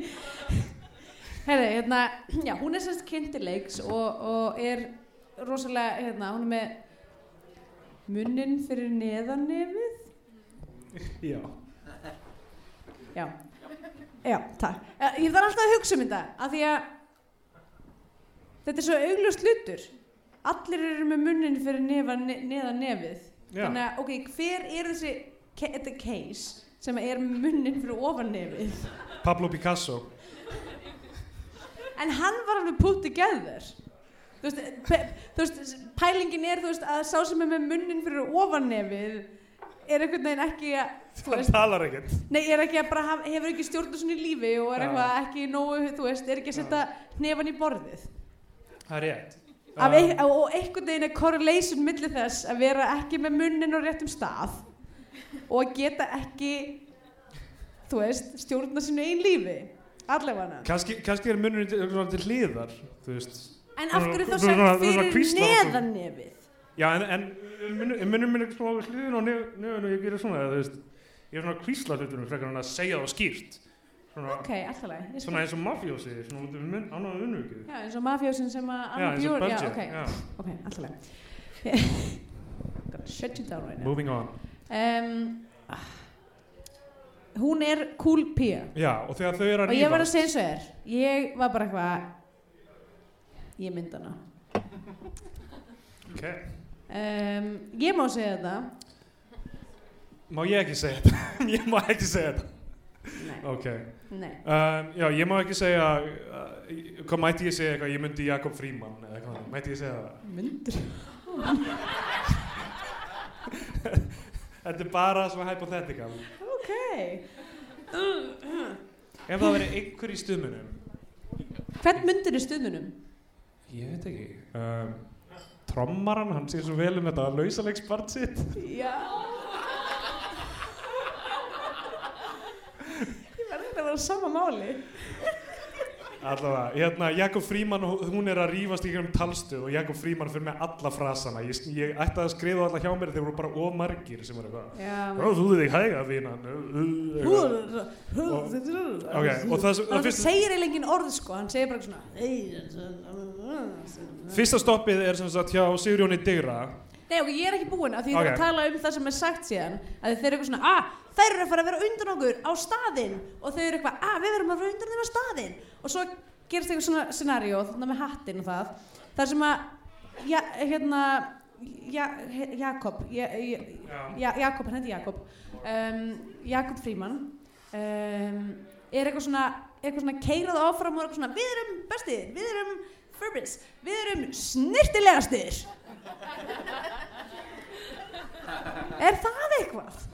Herri, hérna, já, hún er sérst kynntileiks og, og er rosalega, hérna, hún er með munnin fyrir neðan nefið. Já. Já, já, takk. Eh, Ég þarf alltaf að hugsa um þetta, af því að þetta er svo augljóst hlutur. Allir eru með munnin fyrir nefa, ne, neðan nefið. Já. Þannig að, ok, hver er þessi, þetta case sem er munnin fyrir ofan nefið? Pablo Picasso. En hann var alveg put together. Þú veist, þú veist, pælingin er, þú veist, að sá sem er með munnin fyrir ofan nefið er einhvern veginn ekki að, Hann veist, talar ekkert. nei, er ekki að bara, haf, hefur ekki stjórn á svona lífi og er eitthvað ekki nógu, þú veist, er ekki að setja nefan í borðið. Það er rétt. Um, um, og einhvern veginn er correlation millir þess að vera ekki með munnin á réttum stað og að geta ekki, þú veist, stjórna sínu einn lífi. Allavega. Kannski, kannski er munurinn til, til hliðar. En af hverju þá sagt fyrir og neðan nefið? Já, en, en munurinn minn er svona á hliðin á nefnum og ég gerir svona, veist. Ég er svona kvísla hlutunum frekar en að segja það skýrt. Svona, Ok, alltaf svona eins og mafjósi, svona út um annað unnugið. Já, eins og mafjósin sem að Já, Anna eins og Björn, já, ok, já. alltaf shut you down right now. Moving on. Um, hún er cool pía Já, og og ég var að rífast. segja eins og er, ég var bara eitthvað, ég mynd hana. Ok. Um, ég má segja þetta, Má ég ekki segja þetta? ég má ekki segja þetta. nei, Ok. Um, já, ég má ekki segja, uh, hvað mætti ég segja eitthvað, ég myndi Jakob Fríman mætti ég segja það? Myndur? Þetta er bara svona hypothetical. Ok. Ef það veri einhver í stuðmunum, Hvern myndir í stuðmunum? ég veit ekki, um, trommaran, hann sé svo vel um þetta lausalegsbart sitt. Já. Ég var þetta að vera á sama máli. Allavega, hérna, Jakob Fríman, hún er að rífast í einhverjum talstuð og Jakob Fríman fyrir með alla frasana. Ég, ég ætti að skrifa alla hjá mér þegar voru bara of margir sem var eitthvað. Já, þú þig hæga fínan. Ok, og það, segir eiginlega engin orð sko, hann segir bara svona fyrsta stoppið er sem sagt hjá Sigurjóni Digra. Nei ok, ég er ekki búin að því ég Ok. þarf að tala um það sem er sagt síðan að þeir eru eitthvað svona, að þær eru að fara að vera undan okkur á staðinn. Og þau eru eitthvað, að við verum að vera undan þeim á staðinn. Og svo gerist eitthvað svona scenario þarna með hattinn og það þar sem að, ja, hérna ja, Jakob ja, ja, ja, Jakob, hann heiti Jakob. Um, Jakob Fríman um, er eitthvað svona eitthvað svona keirað áfram og eitthvað svona við erum bestir, við erum furbis, við erum snirtilegastir er það eitthvað?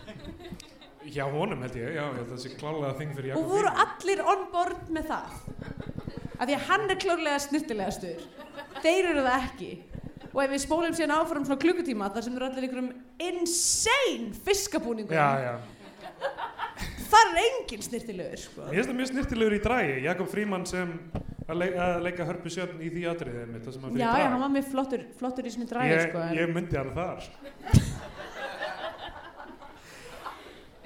Já, honum held ég, já, já það sé klálega þing fyrir og Jakob voru allir on board með það? Af því að hann er klárlega snirtilegastur þeir eru það ekki. Og ef við spólum síðan áfram frá klukkutíma þar sem eru allir einhverjum insane fiskabúningum. Já, já. þar er engin snirtilegur sko. Mér finnst það mjög snirtilegur í dragi, Jakob Fríman sem að, leik, að leika hörpu sjöfn í því atriðið mitt, hann já, já, hann var mjög flottur, flottur í sinni dræði ég, sko, en- ég myndi hann þar.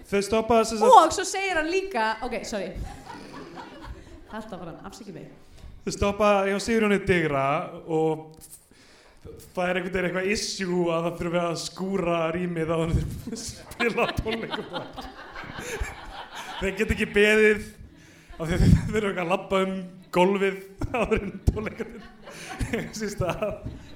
Þau stoppaði þess að og svo segir hann líka ok, sorry. Alltaf var hann, afsækja mig. Þau stoppaði hjá Sigurjóni Digra og það er einhvern veginn eitthvað issue að það þurfi að skúra rýmið á hann spila tónleikum. Þeir get ekki beðið af því að eru eitthvað að labba um gólfið áður en tónleikarnir síst að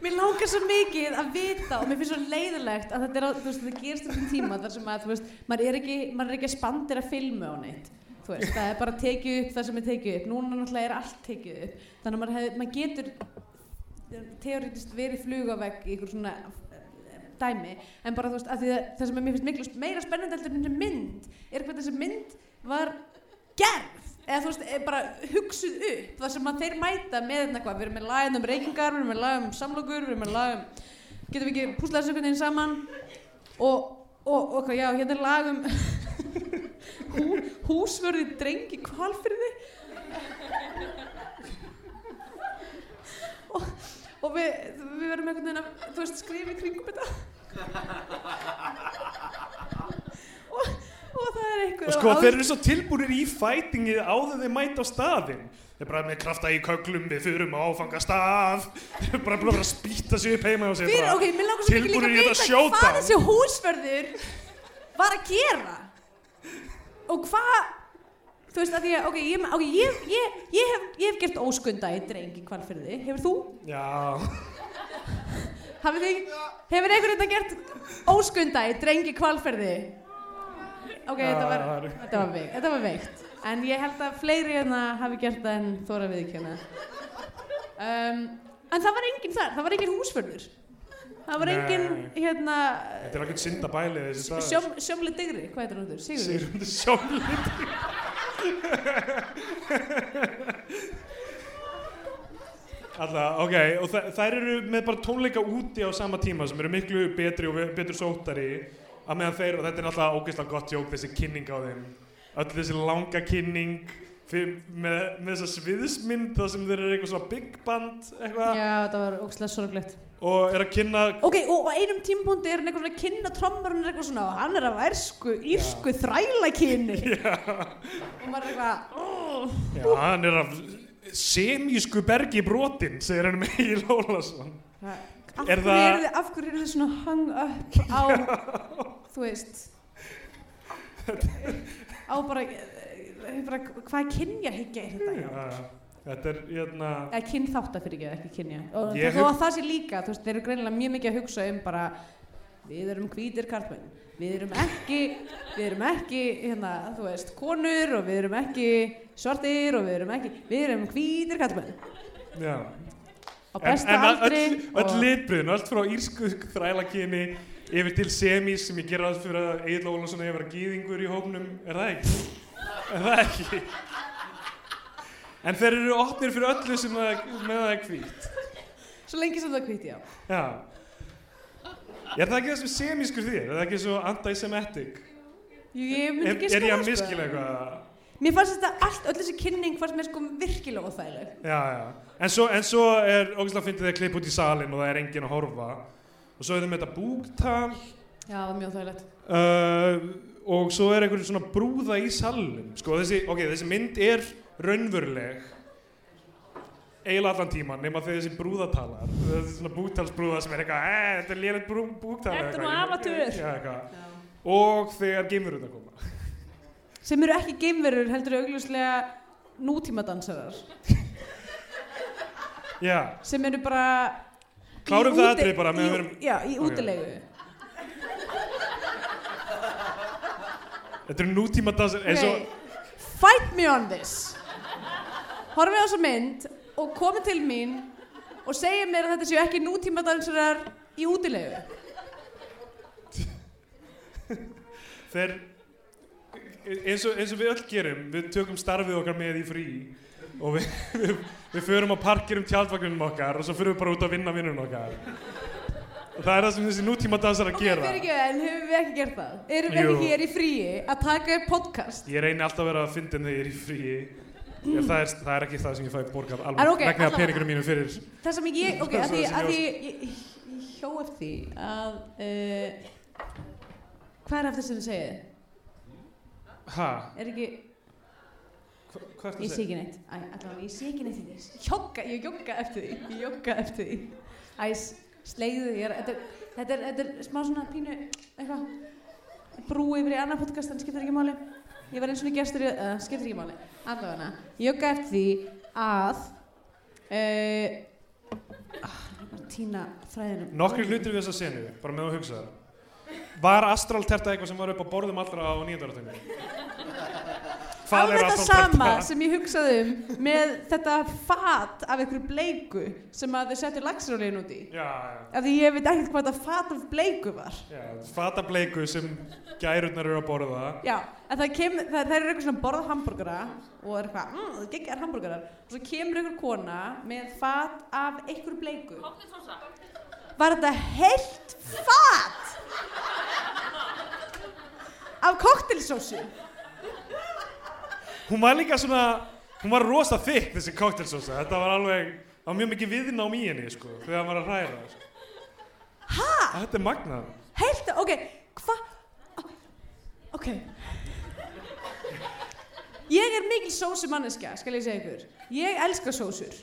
Mér langar svo mikið að vita og mér finnst svo leiðilegt að þetta er að, þú veist, þetta gerist um tíma þar sem að, þú veist, maður er ekki, maður er ekki að spandira filmu á neitt, þú veist, það er bara að tekið upp það sem er tekið upp, núna náttúrulega er allt tekið upp, þannig að maður, hef, maður getur teoretist verið flugavegg í ykkur svona eh, dæmi, en bara þú veist, að að það sem mér finnst miklu meira spennandi heldur en þessi mynd, er hvað þessi mynd var gerð eða þú veist, er bara hugsuð upp þar sem þeir mæta með eitthvað við erum með lagin um reykingar, við erum með lagin um samlokur við erum með lagin getum við ekki púslað þessu einhvern veginn saman? Og, og, og já, hérna er lag um hú, húsvörði drengi kvalfyrði og, og við, við verðum einhvern veginn að þú veist, skrifa í kringum þetta. Og, og það er einhver og sko þeir eru svo tilbúinir í fætingið áður þeir mæta á staðinn þeir bara með krafta í köglum við fyrum á áfanga stað þeir bara búin að spýta sig upp heima og sér Fyrir, ok, mér langar svo mikið líka tilbúinir í að þetta showdown. hvað þessi húsverður var að gera og hvað þú veist að því að, ok, ég, okay, ég, ég, ég, hef, ég hef gert óskunda í drengi kvalfyrði, hefur þú? já, þið, hefur einhvern veginn gert óskunda í drengi kvalfyrði? Ok, þetta var, Já, þetta var veikt, þetta var veikt. En ég held að fleiri hérna hafi gert það en þóra viðkjöna um, en það var enginn þar, það var enginn húsverður það var enginn hérna þetta er alveg synda bæli þessi staður. Sjóm, sjómli digri, hvað heitir hann þurr? Sigurður? Sigurður Sjómlind Alltaf, ok, og þær eru með bara tónleika úti á sama tíma sem eru miklu betri og betur sóttari að meðan þeir, og þetta er alltaf ógeðslega gott jók þessi kynning á þeim. Öll þessi langa kynning fyrir, með, með þessa sviðismynd það sem þeir eru eitthvað svona big band eitthvað. Já, þetta var ógslag sorglegt. Og er að kynna Ok, og á einum tímpúndi er hann eitthvað svona að kynna trommar hann eitthvað svona, hann er af ersku, írsku þrælakyni og maður er eitthvað oh. já, hann er af semísku bergi brotin segir hann með Egil Ólason af, Er hverju eru þið, af hverju eru þið svona hung up á þú veist á bara, eh, bara hvað kynja higgja er þetta já? Já, Þetta er, hérna, eða kynþátta fyrir ekki, kynja. Og að það sé líka, þú veist, þeir eru greinilega mjög mikið að hugsa um bara við erum hvítir karlmenn. Við erum ekki við erum ekki, hérna, þú veist konur og við erum ekki svartir og við erum ekki, við erum hvítir karlmenn. Já. Á besta en, en aldri öll, litbriðin, öll frá írsku þrælakyni yfir til semís sem ég gera það fyrir að Egil Ólason hefur verið gýðingur í hóknum, er það ekki? Er það ekki? En þeir eru opnir fyrir öllu sem það, með það er hvít. svo lengi sem það er hvít, já Já. Er það ekki það sem semískur þér? Er það ekki svo anti-semitic? Jú, ég myndi ekki er ég að sko. miskila eitthvað? Mér fannst þetta allt, öll þessi kynning fannst mér sko virkilega óþægileg Já, já. En svo, en svo er ógæslega fyndið þeir klipp út í salin og það er enginn að horfa. Og svo er þeim með þetta búktal já, það var mjög óþægilegt uh, og svo er einhverjum svona brúða í salnum. Sko þessi, ok, þessi mynd er raunveruleg eiginlega allan tíman nema þegar þessi brúða talar. Þessi svona búktalsbrúða sem er eitthvað, eh, þetta er brú, búktal. Þetta er nú eitthvað." amatör. Já, eitthvað. Og þegar geimurinn að koma. Sem eru ekki geimverur heldur augljóslega nútímadansarar. Já, sem eru bara Klárum það atriði bara í- við erum- já, í Ok. útilegu. Þetta eru nútíma dansar eins og okay. fight me on this. Horfið á þessa mynd og komið til mín og segja mér að þetta séu ekki nútímadansarar í útilegu. Þeir eins og, eins og við öll gerum við tökum starfið okkar með í frí og við, við, við förum á parkirum tjaldvagnunum okkar og svo förum við bara út að vinna vinnunum okkar. Og það er það sem þessi nútíma dansar að gera. En höfum við ekki gert það? Erum við Jú. ekki hér í fríi að taka upp podcast? Ég reyni alltaf að vera að fyndin þegar ég er í frí ef það er, það er ekki það sem ég fæ borgað alveg ok, vegna að peningurum mínu fyrir það sem ég, ok, að því, að því ég hjó eftir því að uh, hvað er eftir sem þið segið? Ha, er ekki, hva, hvað er ég það sé ekki neitt Æ, allavega, ég sé ekki neitt í þess Jogga, ég jogga eftir því Ég jogga eftir því Æ, s- slegðu, ég er Þetta er, þetta er, þetta er smá svona pínu Eitthvað brú yfir í annar podcast, en skiptir ekki máli. Ég var eins og gestur í, uh, skiptir ekki máli. Allavega, ég jogga eftir því að, uh, ah, ég týna fræðinum. Nokkri hlutir við þessa senu, bara með að hugsa það. Var astral terta eitthvað sem var upp á borðum allra á nýjöndarartönginu? Alveg þetta sama sem ég hugsaði um með þetta fat af einhverju bleiku sem að þau setja lagsrólin út í. Já, já. Af því ég veit ekkert hvað þetta fat af bleiku var. Já, fatableiku sem gærurnar eru að borða. Já, en það, kem, það, það er eitthvað svona borða hambúrgara og er eitthvað, mmm, það geggjar hambúrgarar. Og svo kemur einhver kona með fat af einhverju bleiku. Var þetta heilt fat af koktelsósu? Hún var líka svona, hún var rosa þykk þessi koktelsósa. Þetta var alveg, það var mjög mikið viðnám í henni, sko, þegar hann var að hræra. Sko. Hæ? Þetta er magnað. Heilt, ok, hvað? Ok. Ég er mikil sósu manneska, skal ég segja ykkur. Ég elska sósur.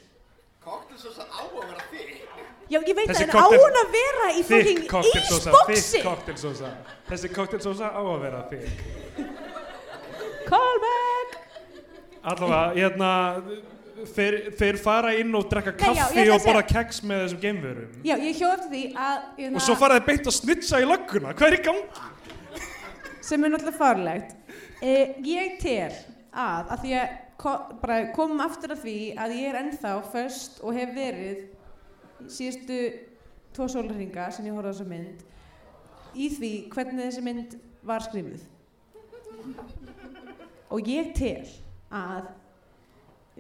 Koktelsósa á að vera þig. Já, ég veit það, en á hún að vera í fucking ísboksi? þykk koktelsósa. Þessi koktelsósa á að vera þykk. Callback! Allavega, hérna, þeir, þeir fara inn og drekka kaffi ég og borða keks með þessum geimverum. Já, ég hjó eftir því að... hérna, Og svo fara þeir beint að snitsa í lögguna. Hvað er í gangi? sem er náttúrulega farlegt eh, ég tel að að því að komum aftur að því að ég er ennþá först og hef verið síðustu tvo sólringa sem ég horfði á þessa mynd í því hvernig þessi mynd var skrifuð og ég tel að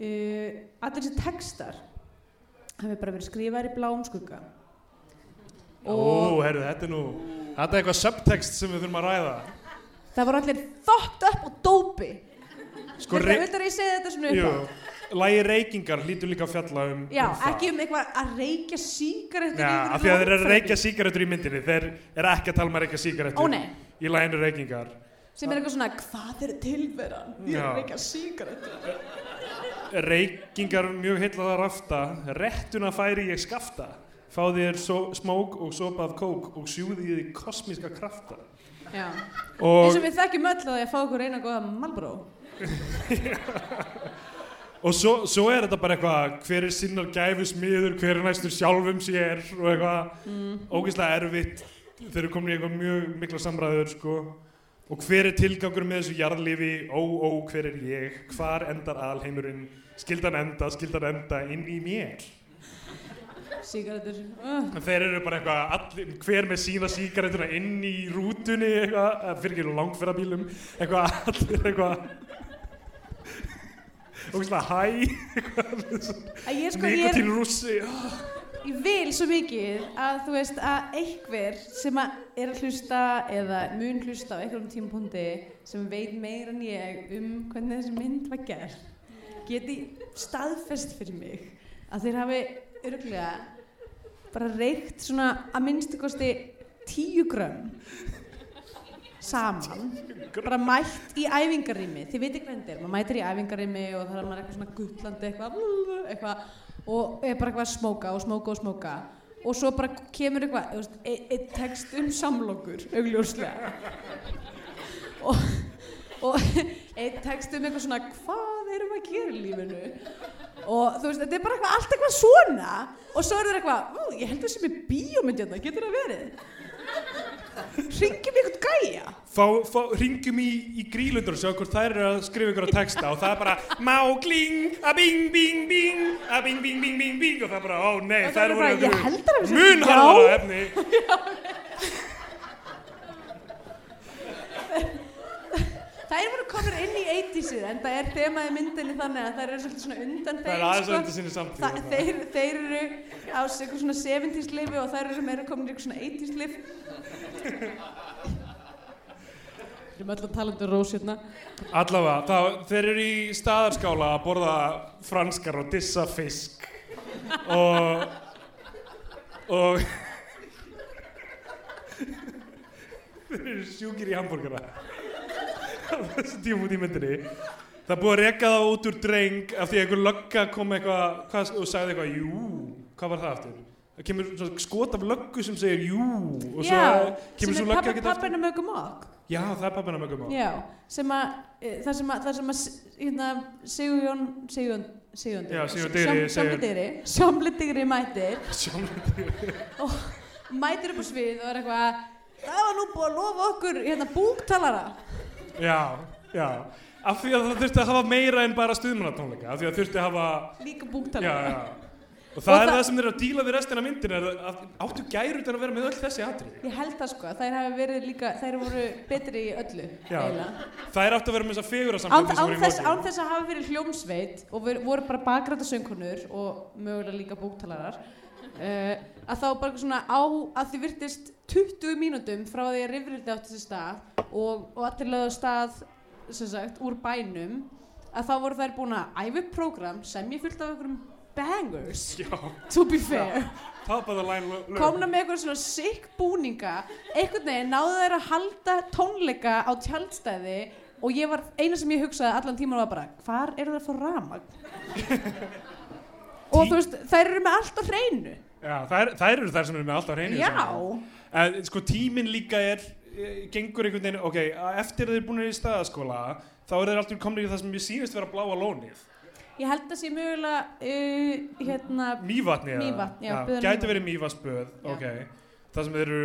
uh, allir þessi textar hafi bara verið skrifaðir í bláum skugga Ó, herru, þetta er nú, þetta er eitthvað subtext sem við þurfum að ræða. það voru allir fucked up og dópi Sko, viltu að ég segi þetta svona upp á? Lægi reykingar hlýtur líka að fjalla um, Já, um ekki um eitthvað að reykja sígarettur Já, af því að þeir eru að reykja sígarettur í myndinni, þeir eru ekki að tala um að reykja Ó sígarettur nei, í læginu reykingar. sem er eitthvað svona, hvað er tilveran? Ég er Já. að reykja sígarettur Reykingar mjög heilla það rafta, rettuna færi ég skafta, fá þér so smók og sopa af kók og sjúði því kosmíska krafta. Já, eins og við þekkjum öll að að fá okkur eina góða Malbró og svo, svo er þetta bara eitthvað, hver er sinnar gæfusmiður, hver er næstur sjálfum sér og eitthvað. Mm. ógeðslega erfitt. Þeir eru komin í eitthvað mjög mikla samræður sko. og hver er tilgangur með þessu jarðlifi? Ó ó hver er ég? Hvar endar alheimurinn? Skildan enda, skildan enda inn í mér. Sígarettur. Uh. þeir eru bara eitthvað allir, hver með sína sígarettuna inn í rútunni eitthvað, fyrir ekki langferðabílum eitthvað, allir eitthvað ógeðslega hæ Að ég sko, nikotín rússi ég vil svo mikið að þú veist að einhver sem að er að hlusta eða mun hlusta á einhverjum tímapunkti sem veit meira en ég um hvernig þessi mynd var gert geti staðfest fyrir mig að þeir hafi örglega bara reykt svona að minnstu kosti tíu grömm saman. Bara mætt í æfingarými. Þið veitir hvernig er, maður mætir í æfingarými og það er maður eitthvað svona guttlandi eitthvað, eitthvað og er bara eitthvað að smóka og smóka og smóka. Og svo bara kemur eitthvað veist, einn ein text um samlokur augljóslega. Og, og einn text um eitthvað svona hvað erum við að gera í lífinu? Og þú veist, þetta er bara eitthvað allt eitthvað svona. Og svo er það eitthvað, "Ú, ég held að sem er bíómynd hérna, getur það verið ringjum ykkur gæja? Fá, fá, ringjum í, í grílundur og sjá hvort þær eru að skrifa ykkur að texta og það er bara mákling, a bing bing bing a bing bing bing bing bing. Og það er bara, ó nei, það þær er voru bara, ég held að það hafi sagt mun já. efni Þær voru komur inn í 80'sið en það er þemaði myndinni þannig að þær eru svolítið svona undan það er aðeins sko. undir sinni samtíð Þa, þeir, þeir eru á svona 70's lifi og þær eru meira komin í svona 80's lif Við erum öll að tala um þetta rós hérna. Allavega, þá, þeir eru í staðarskála að borða franskar og dissa fisk. Og og þeir eru sjúkir í hambúrgara þessu út í myndinni. Það búið að reka það út úr dreng af því að einhver lögga kom eitthvað hvað, og sagði eitthvað, jú, hvað var það aftur? Það kemur skot af löggu sem segir jú og svo Já, kemur svo lögga mögum okk já það er pappina mögum á Já, sem að e, það sem að, það sem að hérna, Sigurjón Digri segir- Sjómblidigri Sjómblidigri mætir. Sjónum- mætir upp á svið og er eitthvað það var nú búið að lofa okkur hérna búktalara já, já af því að það þurfti að hafa meira en bara stuðmannatónleika af því að þurfti að hafa líka já, búktalara já. og það Og er það- það sem þeir eru að díla við restina myndin er að áttu gæru til að vera með öll þessi atrið Ég held það sko, þær hafi verið líka, þær voru betri í öllu, Já. eiginlega. það er áttu að vera með þessa fegura Án, sambandi án, þess, án þess að hafa verið hljómsveit og ver, voru bara bakræta söngkonur og mögulega líka búktalarar, uh, að þá bara svona á að þið virtist 20 mínútum frá því að rifrildi átti sér stað og, og allir lögðu stað, sem sagt, úr bænum, að þá voru þær búin að æfa upp prógram sem ég fyllt af einhverjum bangers, já, to be fair. top of the line lög komna með eitthvað svona sick búninga. Einhvern veginn náðu þeir að halda tónleika á tjaldstæði og ég var, eina sem ég hugsaði allan tíman var bara, hvar eru að fá ramagn og þú veist, þær eru með allt á hreinu. Já, þær, þær eru þær sem eru með alltaf reyni já, En sko tíminn líka er, gengur einhvern veginn, ok, eftir að þeir búin í staðaskóla, þá eru þeir alltaf komin í það sem ég sýnist vera bláa lónið. ég held að sé mögulega uh, hérna, Mývatni eða? Mývatn, já, byggðan Gæti verið Mývatsböð, Já. ok. Það sem eru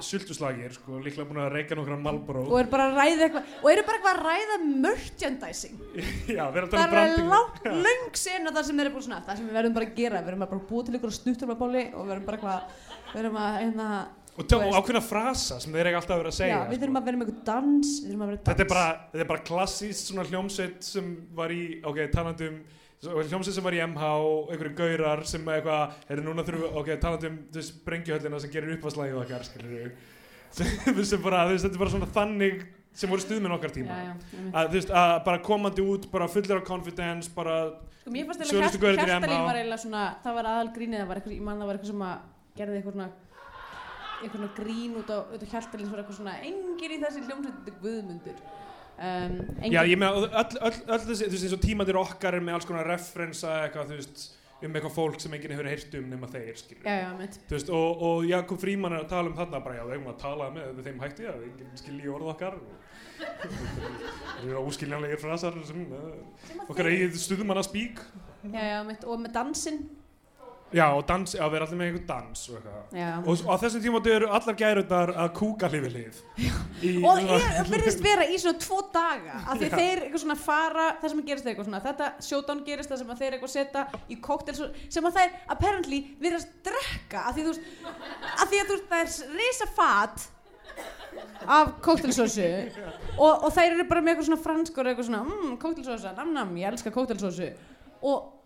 sultuslagir, sko, líklega búin að reyka nokkra Malbró. og eru bara að ræða eitthvað og eru bara eitthvað að ræða merchandising já, að það um er branding. langt, löng sena þar sem þeir eru bara svona það sem við verðum bara að gera, við verðum bara að búa til ykkur snuttur með bóli og við verðum bara eitthvað við verðum að, hérna, Og, ákveðna frasa sem þeir eiga alltaf vera að segja. já, við sko. þurfum að vera með ykkur dans við dans Þetta er bara, þetta er bara klassíst hljómsveit sem var í, ok, talandum hljómsveit sem var í MH einhverju gaurar sem eitthvað, er núna þurfum við, ok, talandum þú veist, brengjuhöllina sem gerir uppvarslægið okkar, við sem bara, veist, þetta er bara svona þannig sem voru stuðminn okkar tíma já, já, að, veist, að bara komandi út, bara fullir af confidence, bara, sko, mér fannst MH. var eiginlega svona það var aðal grínið, það var eitthvað, ég man það var eitthvað sem að gerði eitthvað svona grín út á, á hjartalín sem var eitthvað svona engir í þessi hljómsveit þetta er guðmundur. Um, já, ég með öll, öll, öll þessi, þú veist, eins og tímandir okkar er með alls konar referensa eitthvað, þú veist, um eitthvað fólk sem enginn hefur heyrt um nema þeir, skilur já, já, mitt Þú veist, og, og Jakob Fríman er að tala um þarna bara, já, við eigum að tala með þeim hætti að enginn skilji orð okkar það eru óskiljanlegir frasar sem uh, okkar eigið stuðmanna spík já, já, mitt, og með dansinn já, og dans, við erum allir með einhvern dans og eitthvað. Og, og á þessum tímóti eru allar gærundar að kúka hlið við hlið. Og er, verðist vera í svona tvo daga af því að þeir eitthvað svona fara það sem gerist eitthvað svona, þetta showdown gerist það sem að þeir eitthvað setja í kóktel sem að þeir apparently virðast drekka af því þú veist, af því að þú veist það er risa fat af kóktelsósu og, og þeir eru bara með eitthvað svona franskur eitthvað svona, mmm, kóktelsósa, nam nam, ég elska kóktelsósu og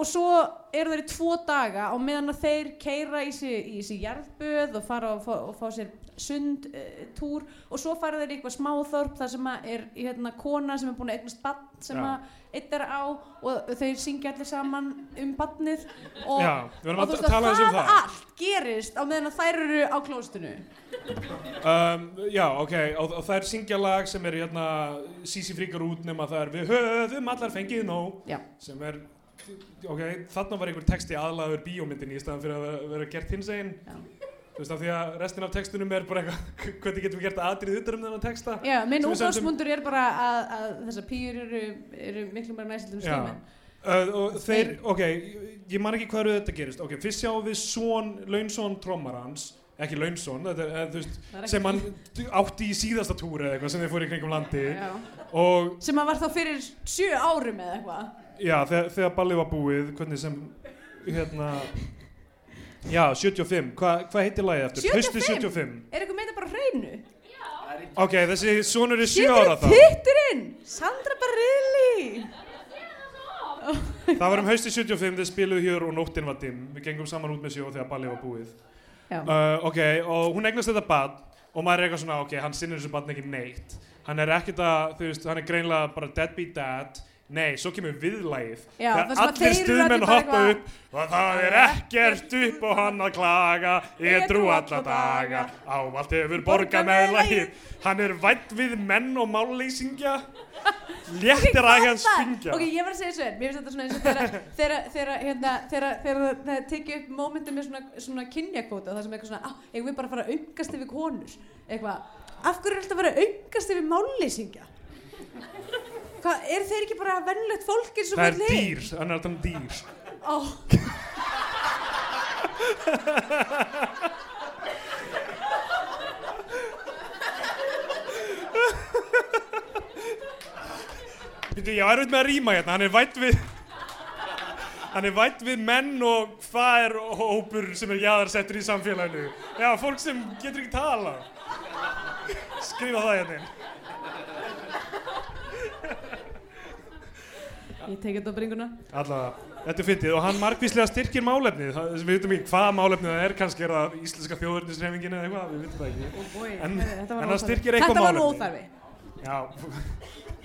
og svo eru þeir í tvo daga og meðan að þeir keira í sig jarðböð og fara og fá, og fá sér sund uh, túr. Og svo fara þeir í eitthvað smáþorp þar sem er hérna, kona sem er búin að eignast bann sem eitt er á og þeir syngja allir saman um bannið og, já, og að þú veist að eins um það það. allt gerist á meðan að þær eru á klóstinu um, já, ok, og, og það er syngja lag sem er hérna, Sisi fríkar út nema það er við höfum allar fengið nóg Já. sem er ok, þarna var einhver texti aðlaður bíómyndinni í staðan fyrir að vera, gert hins einn Já. þú veist af því að restin af textunum er bara eitthvað hvernig getum við gert aðrið utan um þennan texta? Já, minn útgásmundur er bara að, að þessar pýr eru, eru miklu bara næsildum Já. slímen uh, og þeir, ok, ég man ekki hvað eru þetta gerist. Ok, fyrst sjáum við svon launsson trommarans, ekki er, veist, sem hann átti í síðasta túri eða eitthvað sem þeir fóru í kringum landi Já. og sem að var þá fyrir sjö árum eða eitthvað Já, þegar, þegar ballið var búið, hvernig sem, hérna, já, 75, hvað hva heitir lagið eftir? 75? Haustið 75. er eitthvað þetta bara hreinu Ok, þessi sonur er 7 ára þá. pitturinn Sandra Barilli Það var um haustið 75, þeir spiluðu hér og nóttin var dimm. Við gengum saman út með sjó þegar ballið var búið. Uh, ok, og hún eignast þetta bad og maður er eitthvað svona, ok, hann sinnir þessu badn ekki neitt. Hann er ekkert að, þú veist, hann er greinlega bara deadbeat dad, Nei, svo kemur viðlægið Já, það allir stuðmenn hoppa upp Og það er ekkert upp á hann að klaga. Ég trú alla daga. Ávallt hefur borgað með lagið. Hann er vætt við menn og máleysingja Léttir að hans spingja Ok, ég var að segja svo mér finnst þetta svona eins og þegar hérna, það tekið upp mómentum með svona, svona kynjakvóta það sem eitthvað svona, á, ég vil bara fara að aumgast yfir konur? Eitthvað, af hverju er alltaf að vera að aumgast yfir mállýsingja hvað, er þeir ekki bara vennlegt fólk eins og Það er öll hin? dýr, hann er alltaf um dýr Ó, Býtu, ég var erfitt með að rýma hérna, hann er vætt við Hann er vætt við menn og hvað er hópur sem er jaðarsettur í samfélaginu? Já, fólk sem getur ekki tala. Skrifa það hérna inn. Ég tekið þetta á bringuna Allavega, þetta er fyndið og hann margvíslega styrkir málefnið. Það, við veitum ekki hvaða málefnið það er, kannski er það íslenska þjóðurnisreifingin eða eitthvað, við veitum það ekki. oh boy, En- var en það styrkir eitthvað þetta var nú málefni. óþarfi Já,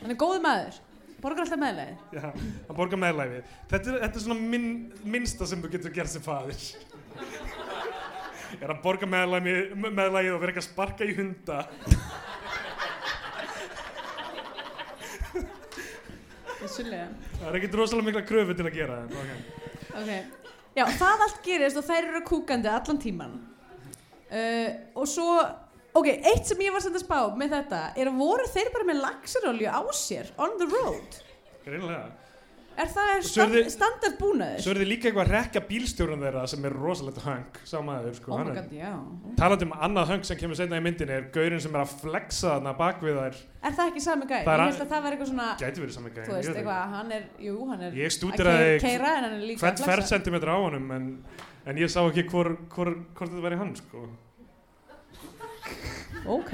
hann er góð maður, borgar alltaf meðlega já, hann borgar meðlæfið. Þetta þetta er svona minn, minnsta sem þú getur gert sem faðir. Er að borga meðlægið og vera ekki að sparka í hunda. Vissulega. Það er ekkert rosalega mikla kröfu til að gera það. Okay. Ok, já, það allt gerist og þær eru kúkandi allan tíman uh, og svo, ok, eitt sem ég var að spá með þetta er að voru þeir bara með laxarolju á sér on the road Greinlega. Er það stand, standard búnaður? Svo er þið líka eitthvað að rekka bílstjórun þeirra sem er rosalegt hang, sá maður, sko. oh god, Talandi um annað höng sem kemur setna í myndinni er gaurinn sem er að flexa þarna bak við þær. er það ekki sami er Ég held að það var eitthvað svona Gæti verið saman gæði. þú veist, eitthvað, hann er, jú, hann er Ég að stúdiraði er hvert flexa. sentimetra á honum en, en ég sá ekki hvor, hvor, hvort þetta væri hann, sko. ok,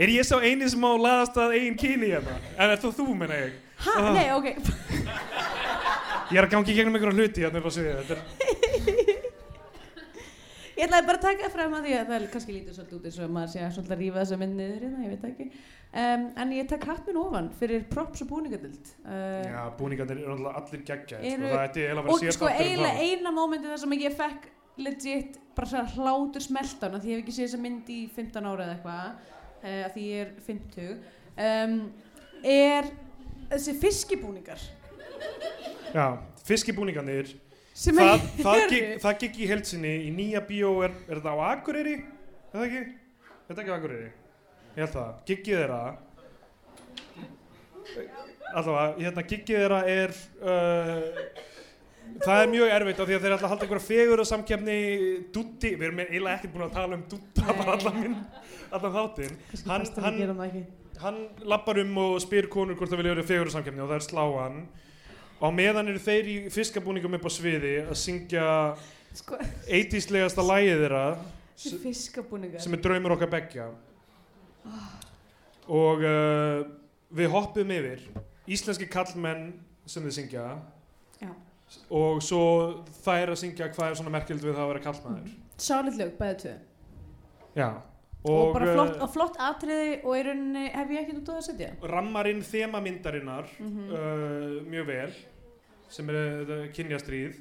Er ég sá eini sem á laðast að eigin kyni hérna? En það þú, menna ég? Ha, Ah. nei, ok Ég er að gangi í gegnum einhverja hluti hérna upp á sviðið. Þetta er, Ég ætlaði bara að taka það fram að því að það kannski lítið svolítið út eins og maður sé að svolítið að rífa þessa mynd niður hérna, ég veit það ekki. Um, en ég tek hatt minn ofan fyrir props og búningadild. Uh, já, búningarnir eru náttúrulega allir geggjaðir, sko. Það ætti eiginlega að og vera sér sko eiginlega eina mómenti þar sem ég fekk legit bara svona hlátur smeltan því ég hef ekki séð þessa mynd í 15 ára eða eitthvað uh, því ég er 50 um, er þessi fiskibúningar. Já, fiskibúningarnir. Sem það, er- það, gig, það gig í heilsinni í nýja bíó er, er þetta á Akureyri? Er það ekki? Er þetta ekki á Akureyri? Ég held það, giggið þeirra. Allavega, hérna giggið þeirra er uh, það er mjög erfitt af því að þeir að halda einhverja fegur og samkefni Dutti, við erum eiginlega ekkert búin að tala um Dutta bara allan minn allan þáttinn. Hann- hann- það hann lappar um og spyr konur hvort það vilja vera fegur og og það er slá hann. Á meðan eru þeir í fiskabúningum upp á sviði að syngja sko, eitíslegasta lægið þeirra fiskabúningar. sem er draumur okkar beggja. Og uh, við hoppum yfir íslenski kallmenn sem þið syngja Já. og svo þær að syngja hvað er svona merkild við það að vera kallmaður Sálit lög, bæðið tvö. Já og, bara flott, uh, og flott atriði og í rauninni hef ég ekkert út á það að setja. Rammarinn þemamyndarinnar Mhm. uh, mjög vel sem er uh, kynjastríð.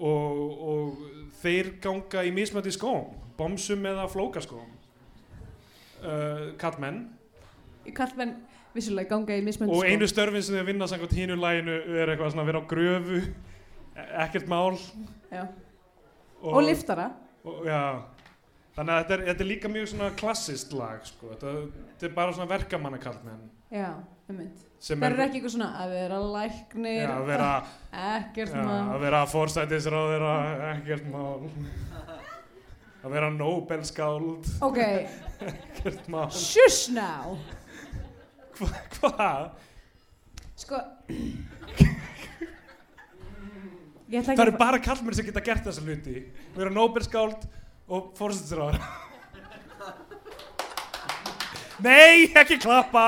Og, og þeir ganga í mismöndi skóm bomsum eða flókaskóm. Uh, kallmenn kallmenn vissulega ganga í mismönd og einu störfin sem þau vinna samkvæmt hínu læginu er eitthvað svona að vera á gröfu e- ekkert mál. Og, og liftara og, já, þannig að þetta er, þetta er líka mjög svona klassist lag sko. þetta, þetta er bara svona verkamannakallmenn. Já, um mynd Það er ekki eitthvað svona að vera læknir já, að vera, ekkert já, maður að vera fórsætisráðira ekkert mál. Að vera Nobelskáld Ok, ekkert mál. Shush now. Hvað? Sko Ég ætla það eru bara kallmenn sem geta gert þessa hluti. Vera Nobelskáld og fórsætisráðira Nei, ekki klappa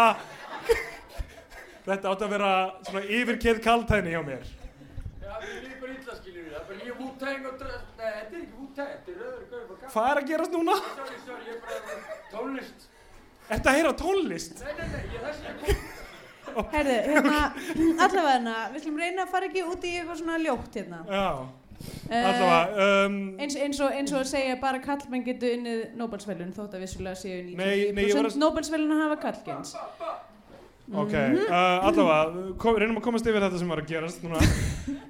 Þetta átti að vera svona yfirkeð kaltæðni hjá mér Já, við erum bara illa skiljum við, það er bara ég Wu-Tang og dröð, nei, þetta er ekki Wu-Tang, þetta er öðru gaur, bara gaman. Hvað er að gerast núna? Sorry, sorry, ég er bara tónlist. Þetta að heyra tónlist Nei, nei, nei, ég þess að kom. Herðu, hérna, allavega við slum reyna að fara ekki út í eitthvað svona ljótt hérna. Já, allavega um, eins, eins, og, að segja bara kallmenn getur unnið Nobelsvelun þótt að vissulega séu Nei, nei, ég var 99% að- hafa kallgens. Ok, Mhm. uh, allavega, reynum að komast yfir þetta sem var að gerast núna.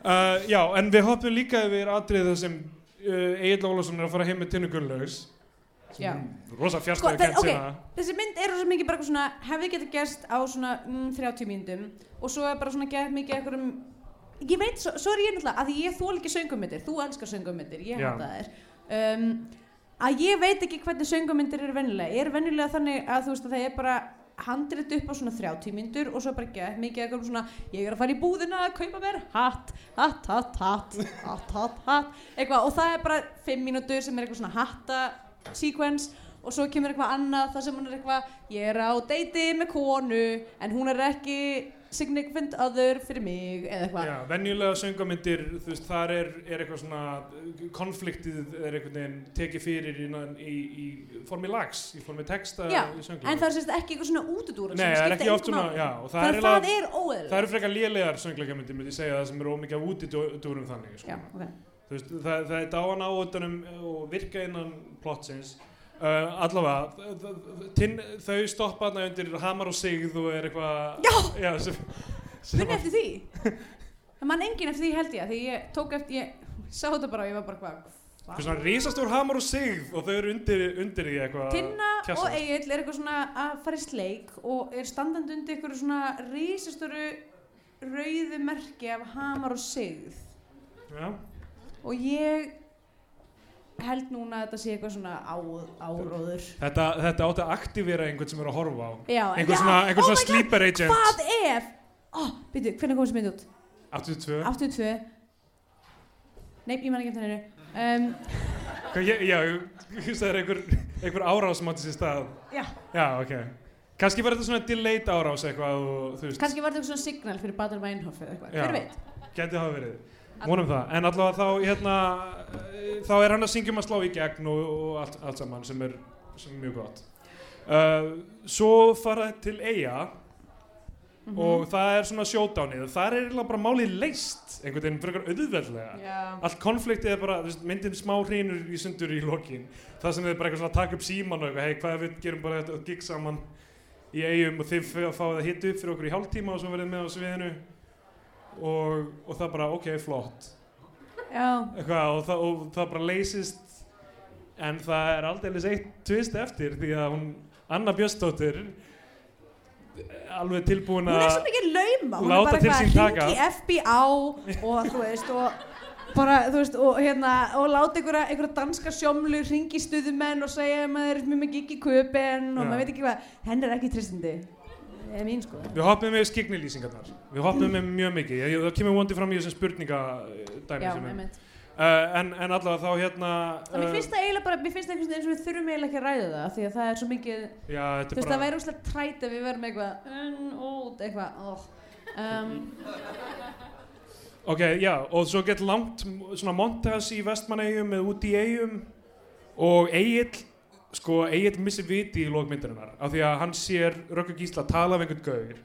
Uh, já, en við hoppum líka yfir atrið það sem uh, Egil Ólafsson er að fara heim með Tinnu Gunnlaugs. Rosa Sko, kent ok. sína. Þessi mynd er rosa mikið bara svona, hefði getið gerst á svona mm, 30 mínútum og svo er bara svona gett mikið eitthvað um, ég veit, svo, svo er ég náttúrulega, að ég þól ekki söngumyndir, þú elskar söngumyndir, ég hata þær, um, að ég veit ekki hvernig söngumyndir eru vennilega, er vennilega þannig að þú veist að það er bara handrit upp á svona 30 mínútur og svo bara gett mikið eitthvað svona, ég er að fara í búðina að kaupa mér hatt, hatt, hatt, hatt, hatt, hatt, hatt, eitthvað og það er bara 5 mínútur sem er eitthvað svona hatta sequence og svo kemur eitthvað annað þar sem hún er eitthvað ég er á deiti með konu en hún er ekki significant other fyrir mig eða eitthvað. Já, venjulega söngamyndir, þú veist, þar er, er eitthvað svona, konfliktið er einhvern veginn tekið fyrir í, í, í formi lags, í formi texta Já, en það er sérst ekki eitthvað svona útudúra Nei, það er ekki oft svona, já, og það er, það er óeðlega það eru frekar lélegar söngleikamyndir, myndi ég segja það sem eru ómikið af útidúrum þannig, sko. já, ok. Þú veist, það, það er dáan á utanum og virka innan plotsins uh, allavega tinn, þau stoppa þarna undir hamar og sigð og er eitthvað Já! já sem, sem Minn eftir því Það mann enginn eftir því held ég Því ég tók eftir, ég sá þetta bara og ég var bara hvað eitthvað svona risastór hamar og sigð og þau eru undir, undir því eitthvað Tinna kjassast. og Egil er eitthvað svona að fara í sleik og er standandi undir eitthvað svona risastóru rauðu merki af hamar og sigð já, og ég held núna að þetta sé eitthvað svona á, áróður. Þetta, þetta átti að aktivera einhvern sem er að horfa á. Já, einhver já, svona, einhver oh svona my God, sleeper agent. Hvað ef? Ó, byrju, hvernig kom þessi mynd út? 82 82 Nei, ég man ekki eftir henni. Um, Hvað, ég, já, ég það er einhver, einhver árás sem átti sér stað. Já, já, ok. Kannski var þetta svona delayed árás eitthvað og þú veist. Kannski var þetta eitthvað svona signal fyrir Bader Meinhof eða eitthvað, Já. hver veit? Gæti hafa verið, vonum það. En allavega þá, hérna eh, Þá er hann að syngjum að slá í gegn og, og allt, allt saman sem er, sem er mjög gott. Uh, Svo fara til eiga Mhm. og það er svona og það er bara málið leist einhvern veginn frekar auðveldlega. Já, Allt konfliktið er bara, myndin smá hrínur í sundur í lokin. Það sem þið bara eitthvað svona taka upp síman og eitthvað Hei, hvað við gerum bara þetta gig saman í eigum og þið fá- fáið að hitta upp fyrir okkur í hálftíma og svo verðið með á sviðinu og, og það bara, ok, flott. Eitthvað, og, það, og það bara leysist en það er aldrei eitt tvist eftir því að hún Anna Björnsdóttir alveg tilbúin hún er að svo mikið lauma hún er bara eitthvað að hringi FBI og þú veist og bara, þú veist, og hérna og láta einhverja, einhverja danska sjómlu hringi í stuðumenn og segja að maður er mjög mikið ekki köpen og maður veit ekki hvað. Henn er ekki tristandi er mín sko Við hoppum með skiknilýsingarnar Við hoppum með mjög mikið. Ég, Það kemur vondi fram í þessum spurningadæmi já, sem einmitt. Uh, en, en allavega þá hérna En mér finnst það eiginlega bara, mér finnst það einhvern veginn eins og við þurfum eiginlega ekki að ræða það því að það er svo mikið, Já, þú veist það væri úrslega træt ef við verðum eitthvað út, eitthvað, oh. um, Ok, já, og svo gett langt svona montas í vestmannegjum eða út í eigum og Egil sko, Egil missir viti í lókmyndarinnar af því að hann sér Röggur Gísla tala af einhvern gaur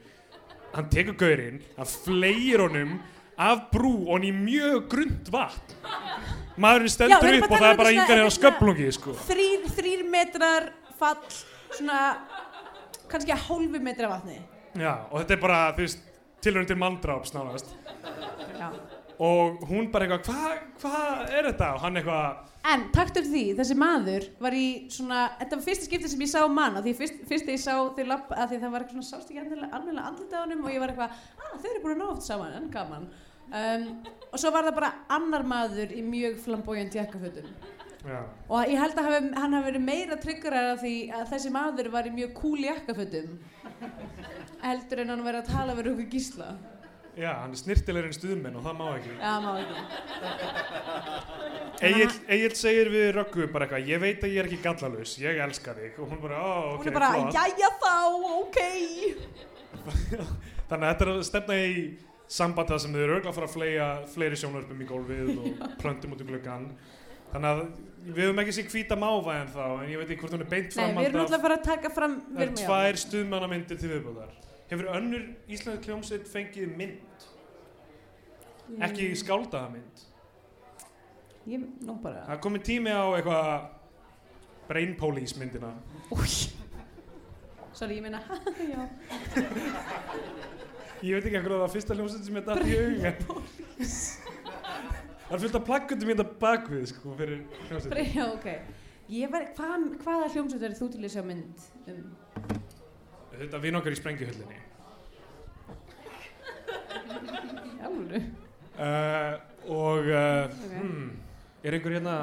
hann tekur gaurinn, hann fleir honum af brú og hann í mjög grund vatn maðurinn Já, stendur erum upp og að það er um bara svona- eða sköplungi sko. þrýr, þrýr metrar fall, svona, kannski að hálfu metra vatni. já, og þetta er bara, tilhörun til manndráps nánast Já. Og hún bara eitthvað, hvað hva er þetta? og hann eitthvað, En takt eftir því, þessi maður var í svona, þetta var fyrsta skipti sem ég sá mann og því fyrst, fyrst ég sá þau lapp að því það var eitthvað svona sást ekki alveg andlita á honum og ég var eitthvað, ah, þau eru búin að ná oft saman, en gaman. Um, og svo var það bara annar maður í mjög flamboyant jakkafötum. já Og ég held að hafi, hann hafi verið meira tryggurar af því að þessi maður var í mjög cool jakkafötum heldur en hann verið að tala við okkur gísla. Já, hann er snirtilegri en stuðmenn og það má ekki. Já, má ekki. Egil, segir við Röggu bara eitthvað, ég veit að ég er ekki gallalaus, ég elska þig. Og hún bara, ó, ok, Hún er bara, flott. jæja þá, ok. Þannig að þetta er að stefna í samband það sem þau eru örgulega að fara að fleia fleiri sjónvörpum í gólfið og plöntum út í gluggan. Þannig að við höfum ekki sér hvíta máva en þá, en ég veit ekki hvort hún er beint Nei, við erum alltaf að fara að taka fram Það við er erum- hefur önnur Íslands hljómsveit fengið mynd? Mm. ekki skáldaða mynd? Ég, nú bara það er komið tími á eitthvað Brain Police myndina. Új. Sorry, ég meina ég veit ekki hvað það fyrsta hljómsveit sem ég dætti í auga það er fullt af plakkutum hérna bakvið sko fyrir hljómsveit Bara, Já, ok. Ég var, hvað, hvaða hljómsveit verður þú til að sjá mynd um? Þetta vinn okkar í sprengjuhöllinni Jálfur uh, og uh, Ok. hmm, er einhver hérna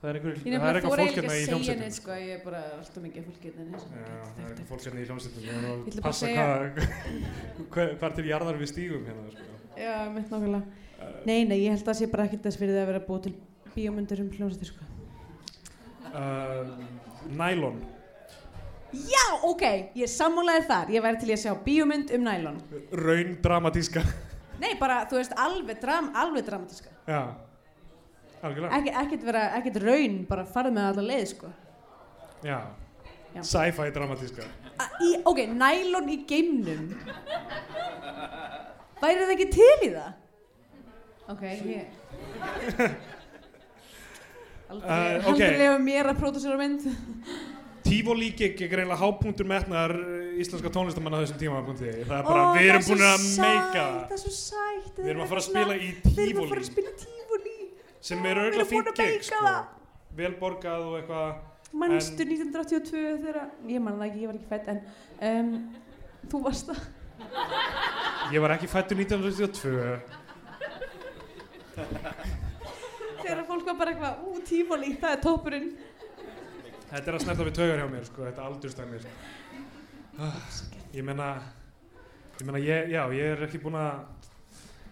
það er einhver, það er eitthvað fólk hérna í neitt sko, ég er bara alltaf mikið fólk hérna það er fólk hérna í að passa hvað hva- hvar til jarðar við stígum hérna sko. Já, mitt nákvæmlega. uh, Nei, nei, ég held að það sé bara ekkert þess fyrir það að vera búið til bíómyndir um hljómsveitir sko. Nylon Já, ok, ég sammálaði þar. Ég væri til að sjá bíómynd um nælon. raun dramatíska Nei, bara, þú veist, alveg, dram, alveg dramatíska. já, algjörlega Ekki, ekkert vera, ekkert raun, bara farið með alla leið, sko. já, Já. sci-fi dramatíska A, í, ok, nælon í geimnum. Væri það ekki til í það? Ok, ég... Aldrei, Uh, ok. aldrei lefa mér að pródúsera mynd. Tivoli gig er greinlega hápunktur metnar uh, íslenska tónlistamanna þessum tíma það er bara, Ó, við erum er búin að meika Það er svo sætt. við erum að fara að spila í Við erum að fara Tivoli að spila í tífóli. sem er að gig meika sko. það. vel borgað og eitthvað Manstu 1982 þegar, ég man það ekki, ég var ekki fætt, en um, þú varst það. ég var ekki fættur 1972 Þegar fólk var bara eitthvað, ú, tífóli, það er toppurinn. Þetta er að snerta við taugar hjá mér, sko, þetta aldurstæmi, sko. Ah, ég meina, ég meina, ég, já, ég er ekki búinn að,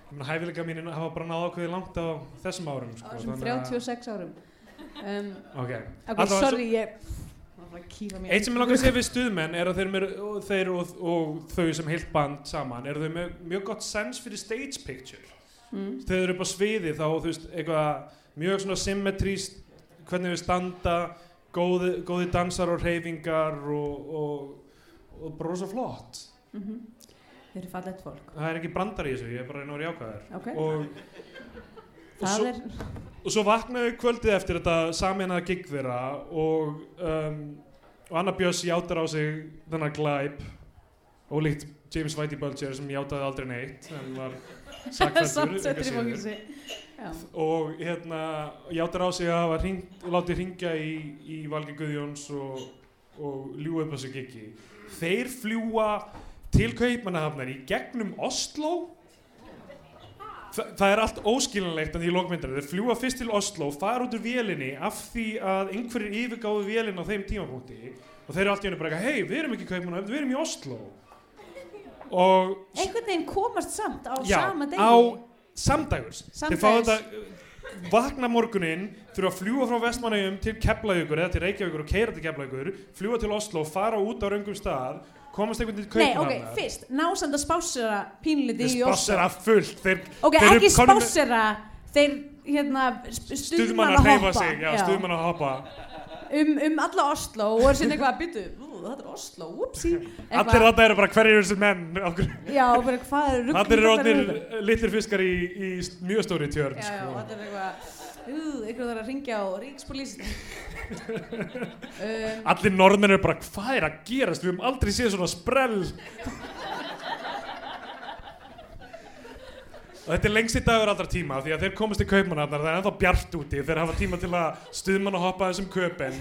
ég meina, hæfileika mín hafa bara náð ákveðið langt á þessum árum, Á sko. þessum þannig að- 36 árum. Um, Ok. ok, sorry, ég... Það var að kýfa mér. Eitt sem ég langar að segja við stuðmenn er að þeir, og, þeir og, og þau sem heilt band saman, eru þau með mjög gott sens fyrir stage picture. Mm. Þegar þau eru upp á sviði þá, þú veist, eitthvað mjög svona symmetríst, hvernig við standa, góði, góði dansar og reyfingar og, og, og bara rosa flott. Mm Þeir eru fallegt fólk. Það er ekki brandar í þessu, ég er bara að reyna að vera jákvæður. Ok, Og, og, það svo, er... og svo vaknaðu kvöldið eftir þetta saminnaða gig þeirra og, um, og Anna Björns játar á sig þennan glæp ólíkt James Whitey Bulger sem játaði aldrei neitt en var Já. og hérna játar á sig að hafa hringt, látið hringja í, í Valgi Guðjóns og, og ljúa upp þessu gigi þeir fljúa til Kaupmannahafnar í gegnum Oslo Þa, það er allt óskilinlegt en því lókmyndar þeir fljúa fyrst til Oslo, fara út úr vélinni af því að einhverjir yfirgáðu vélinn á þeim tímapunkti. Og þeir eru allt í hennu bara hei, við erum ekki Kaupmannahafn, við erum í Oslo Einhvern veginn komast samt á já, sama degi. á samdægurs þeir fá þetta vakna morguninn, þurfa að fljúa frá Vestmannaugum til Keflavíkur eða til Reykjavíkur og keira til Keflavíkur, fljúa til Oslo fara út á raungum stað, komast einhvern til Nei, ok, fyrst, ná samt að spásera pínliti í Oslo. Spassera fullt þeir, Ok, þeir ekki spásera, þeir, hérna, stuðmann að hoppa. stuðmann að hoppa Um, um alla Oslo og er sinni eitthvað að byttu, þetta er Oslo, upsi. allir þetta eru bara hverjir þessi menn Já, bara hvað er rugg. allir eru orðnir litlir fiskar í, í mjög stóri tjörn Já, já, sko. þetta er eitthvað, ykkur þarf að ringja á ríkspolísin. um, allir norðmenn eru bara hvað er að gerast, við höfum aldrei séð svona sprell og þetta er lengsti dagur allra tíma því að þeir komast til kaupmannafnar það er ennþá bjart úti þeir hafa tíma til að stuðmann að hoppa þessum köpen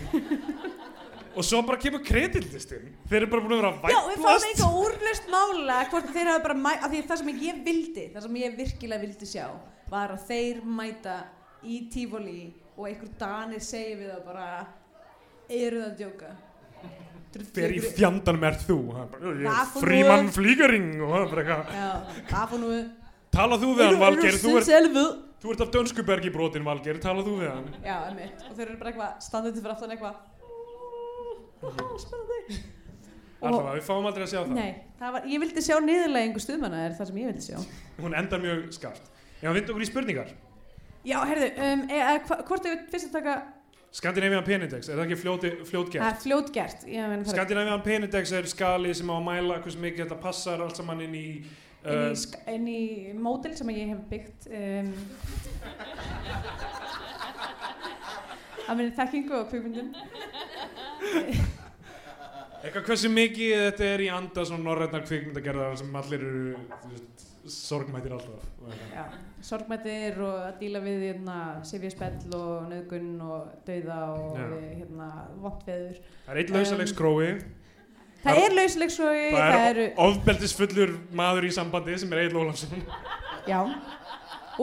og svo bara kemur kredildistinn þeir eru bara búin að vera já, við fáum væplast eitthvað úrlust mála hvort þeir hafa bara, mæ, af því það sem ég vildi, það sem ég virkilega vildi sjá, var að þeir mæta í tífóli og einhver danir segi við það bara, eru það að djóka? fer í fjandan með þú Hann bara, ég er Það nú- frímann flýgaring og bara eitthvað það fór nú við. tala þú við hann Valgeir þú, er, Selvu. þú ert af dönskubergi brotin Valgeir tala þú við hann Já. Og þeir eru bara eitthvað standandi fyrir aftan eitthvað. Spennandi. alltaf við fáum aldrei að sjá það Nei, það var, ég vildi sjá niðurlægingu stuðmanna er það sem ég vildi sjá. hún endar mjög skarpt hann vind okkur í spurningar Já, herðu, um, e, e, hva, hvort er við fyrst að taka Scandinavian Penindex, er það ekki fljóti, Það fljótgert? er fljótgert. Það er Scandinavian Penindex er skali sem á að mæla hversu mikið þetta passar allt saman inn í inn uh, í, sk- inn í módel sem ég hef byggt um, að minni þekkingu og kvikmyndum eitthvað hversu mikið þetta er í anda svona norrætnar kvikmyndagerðar sem allir eru veist, sorgmættir alltaf. Já, sorgmættir og að díla við hérna, sifjarspell og nöðgun og dauða og við, hérna, vondveður. Það er eitt lausaleg skrói Það er lauslegsfrögi, það það er eru, ofbeldisfullur maður í sambandi sem er Egil Ólafsson já,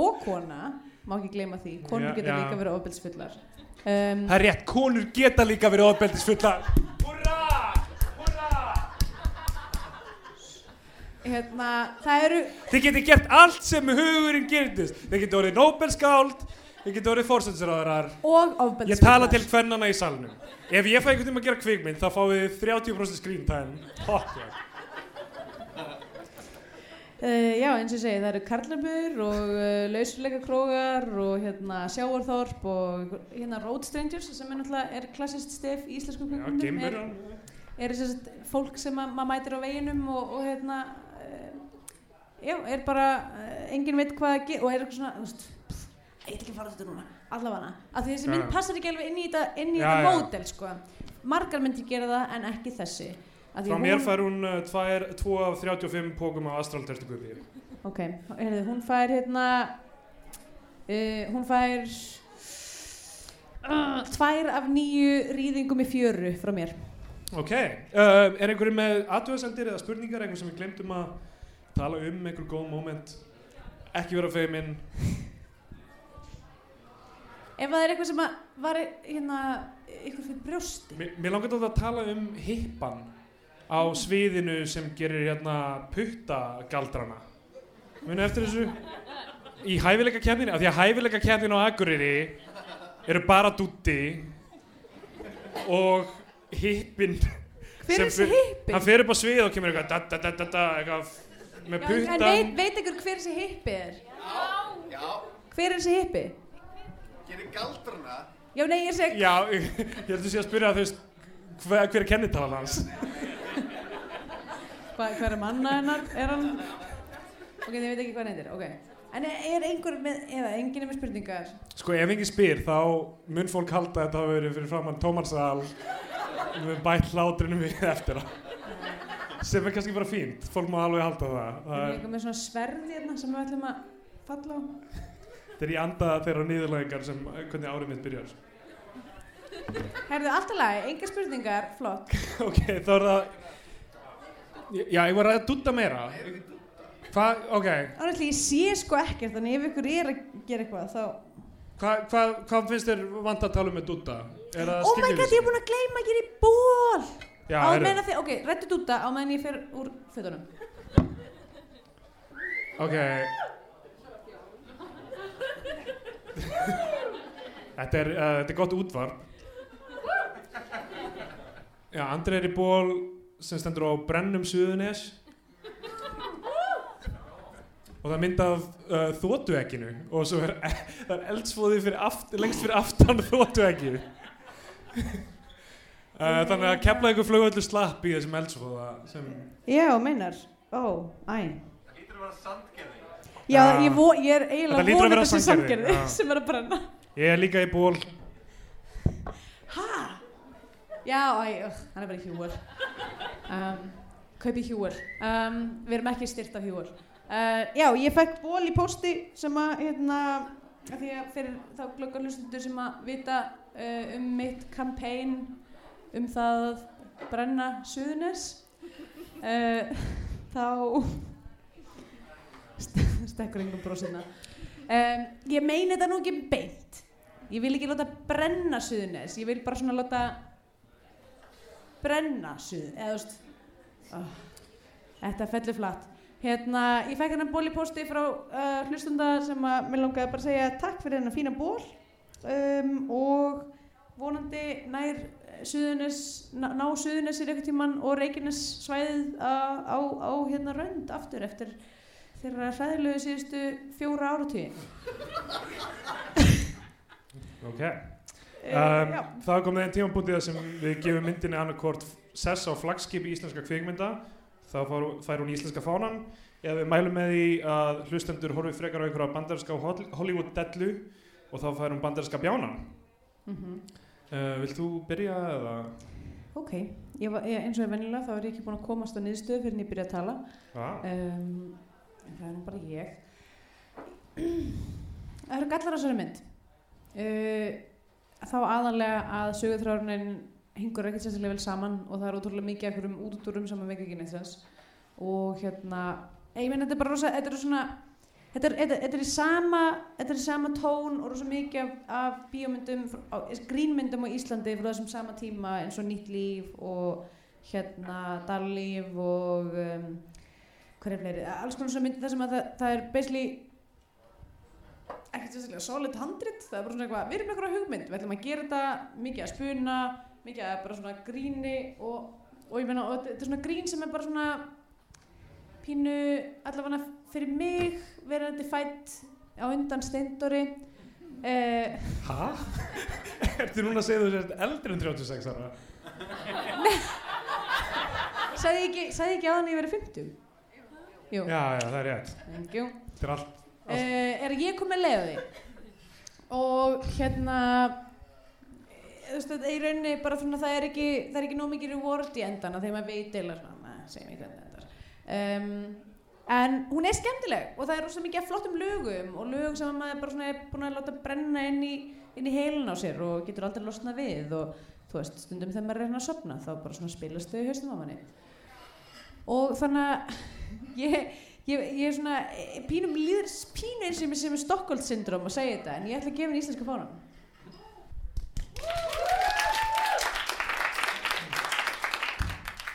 og kona, má ekki gleyma því, konur já. líka verið ofbeldsfullar. Um, Það er rétt, konur geta líka verið ofbeldisfullar Hurra! Hurra! hérna, það eru, Þið geti gert allt sem hugurinn gerðist Þið geti orðið Nobelskáld Þið geti orðið fórsætsráðarar og ofbeldsfullar. Ég tala til hvernana í salnum Ef ég fæ einhvern tíma að gera kvikmynd þá fáið þið 30% screen time yeah. Uh, já, eins og ég segi, það eru karlabur og uh, lausleika krógar og hérna sjávarþorp og hérna Road Strangers sem er náttúrulega er klassist stef í kvikmyndum. geimur er, er þess að fólk sem að maður mætir á veginum og, og hérna uh, já, er bara enginn veit hvað að gera og er eitthvað svona, þú veist ég get ekki að fara þetta núna, allavega. Því þessi mynd passar ekki alveg inn í þetta, inn í Já, þetta já. módel sko. margar myndir gera það en ekki þessi Frá mér fær hún uh, tvær, 2 af 35 pókum á Astral Tertugupi Ok, heyrðu, hún fær hérna uh, hún fær uh, tvær af nýju rýðingum í fjöru frá mér. Ok, uh, er einhverju með aðtöðasendir eða spurningar, einhver sem við glemdum að tala um, einhver góð moment? Ekki vera feiminn Ef það er eitthvað sem var hérna ykkur fyrir brjósti? Mér, mér langar þetta að tala um hippan á sviðinu sem gerir hérna puttagaldrana Muni eftir þessu í hæfileika kefninu, af því að hæfileika kefninu á Akureyri eru bara dutti og hippin Hver er þessi hippi? hann fer upp á svið og kemur eitthvað da, da, da, eitthvað með En puttan veit, veit ykkur hver þessi hippi er? Já, Hver er þessi hippi? gerir galdrana. Já, nei, ég seg Já, ég sé að spyrja þú veist hver, hver er kennitalan hans Hvað hver er manna hennar? Er hann? Ok, þið veit ekki hvað heitir, ok. En er einhver með, eða enginn er með spurningar? Sko ef enginn spyr þá mun fólk halda að þetta hafa verið fyrir framann tómarsal með bætt hlátrinu við eftir á. Sem er kannski bara fínt, fólk má alveg halda það, það er, eitthvað með svona sverði hérna sem við ætlum að falla á. Þetta er í anda þeirra nýðurlægingar sem hvernig árið mitt byrjar. Herðu, allt í lagi, engar spurningar, flott. Ok, þá er það já, ég var að dutta meira. Hvað, ok. Ánægli, ég sé sko ekkert, þannig ef ykkur er að gera eitthvað þá hvað hva, hva finnst þér vant að tala um með dutta? Er það Oh my god, ég er búin að gleyma að gera í ból Já, Á meðan þið, ok, rættu dúta á meðan ég fer úr fötunum. Ok. Þetta er, uh, þetta er gott útvarp. Já, Andri er í ból sem stendur á brennum suðunes og það er mynd af uh, þótuegginu og svo er, það er eldsfóði fyrir aft, lengst fyrir aftan þótuegginu uh, þannig að kepla einhver flugvöldur slapp í þessum eldsfóða sem Já, meinar, ó, æ. Það lítur að vera sandgerði. Já, ég, vo, ég er eiginlega vonið þessi Sandgerði, sem er að brenna. Ég er líka í ból Hæ? Já, æ, ugh, hann er bara í hjúur um, Kaupi hjúur um, Við erum ekki styrt af hjúur uh, Já, ég fekk ból í pósti sem að, hérna að því að fyrir þá glöggar hlustundur sem að vita uh, um mitt campaign um það að brenna suðunes uh, þá st- stekkur einhvern brósina um, ég meini þetta nú ekki beint. Ég vil ekki láta brenna suðunes ég vil bara svona láta brenna suð eða þú veist oh, þetta fellur flatt hérna, ég fekk hennar ból í posti frá uh, hlustunda sem að mér langaði bara að segja takk fyrir hennar fína ból um, og vonandi nær suðunis, ná, ná suðunisir einhvern tímann og reikines svæðið á, á, á hérna rönd aftur eftir þeirra hræðilegu síðustu fjóra áratugin Ok. Um, já. það kom það einn tímapunktið sem við gefum myndinni annarkort sess á flagskipi íslenska kvikmynda þá fær, hún íslenska fánan. Eða við mælum með því að hlustendur horfi frekar á einhverja bandarinska Hol- Hollywood dellu og þá fær hún bandarinska bjánan. Mhm. uh, Vilt þú byrja eða? Ok, ég eins og ég venjulega þá er ég ekki búin að komast á niðurstöðu fyrir en ég byrja að tala. Ah, um, en það er nú bara ég. Það eru gallar á þessari mynd. Uh, þá aðalega að sögurþrárunin hingur ekkert sérstaklega vel saman og það er ótrúlega mikið af einhverjum útúrum sem að vekja ekki neitt sens og hérna ég meina þetta er bara rosa, þetta er svona þetta er, þetta, þetta er í sama þetta er í sama tón og rosa mikið af, af bíómyndum, grínmyndum á Íslandi frá þessum sama tíma eins og Nýtt líf og hérna Dallíf og um, er fleiri, alls konar svona myndir þar sem að það, það er basically ekkert sérstaklega solid handrit. Það er bara svona eitthvað, við erum eitthvað hugmynd við ætlum að gera þetta mikið að spuna mikið að bara svona gríni og, og ég meina, og þetta er svona grín sem er bara svona pínu allavega fyrir mig verandi fætt á undan steindori eh, Hæ? Ertu núna að segja þú sért eldri en 36 ára? sagði ég ekki, ekki aðan ég verið 50 Jú, Já, já, það er rétt Þetta er allt, allt. uh, er að ég kom með leiði og hérna þetta er í rauninni bara svona það er ekki það er ekki nóg mikið reward í endan þegar maður veit eða svona, segir mig hvernig þetta er um, en hún er skemmtileg og það er rosa mikið flottum lögum og lög sem að maður bara svona er búin að láta brenna inn í, inn í heilin á sér og getur aldrei losnað við og þú veist, stundum þegar maður er að reyna að sopna þá bara svona spilast þau í haustum á manni. Og þannig að ég, ég, ég er svona eh, pínum líður ég sem er Stockholm syndrom að segja þetta en ég ætla að gefa henni íslenska fánan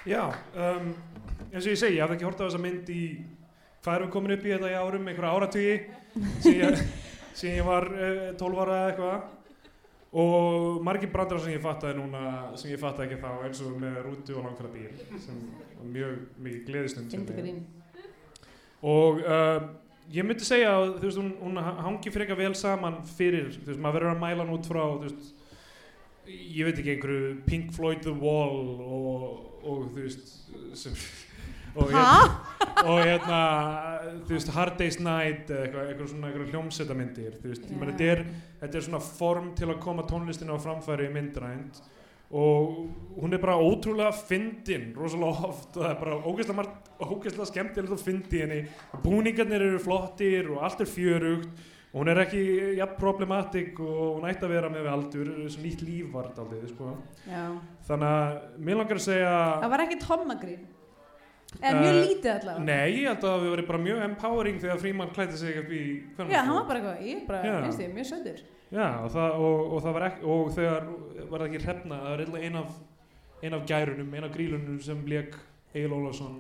Já, um, eins og ég segi, ég hafði ekki hort á þessa mynd í hvað erum við komin upp í þetta í árum, einhverja áratugi síðan ég, var 12 ára eða eitthvað. Og margir brandrar sem ég fattaði núna sem ég fattaði ekki þá eins og með rútu og langfæra bíl sem var mjög mikið gleðistund og uh, ég myndi segja að þú veist, hún, hún hangi frekar vel saman fyrir, þú veist, maður verður að mæla hann út frá þú veist, ég veit ekki einhverju Pink Floyd The Wall og, og þú veist sem, og, hérna, og hérna þú veist Hard Day's Night eða eitthvað, eitthvað svona eitthvað veist, yeah. þetta, er, þetta er svona form til að koma tónlistina á framfæri í myndrænt og hún er bara ótrúlega fyndin rosalega oft og það er bara ógeðslega skemmtilegt að fyndi henni búningarnir eru flottir og allt er fjörugt og hún er ekki jafn problematik og hún ætti að vera með við aldur nýtt líf var þetta aldrei sko. Þannig að mér langar að segja það var ekki tommagrín eða mjög Uh, lítið allavega. nei, ég held að það verið bara mjög empowering þegar Fríman klætti sig upp í já, hann var bara eitthvað, ég bara, finnst þið, mjög söndur. Já, og það, og, og það var ekki, og þegar var það ekki hrefna, það var eitthvað ein af, ein af gærunum, ein af grílunum sem leik Egil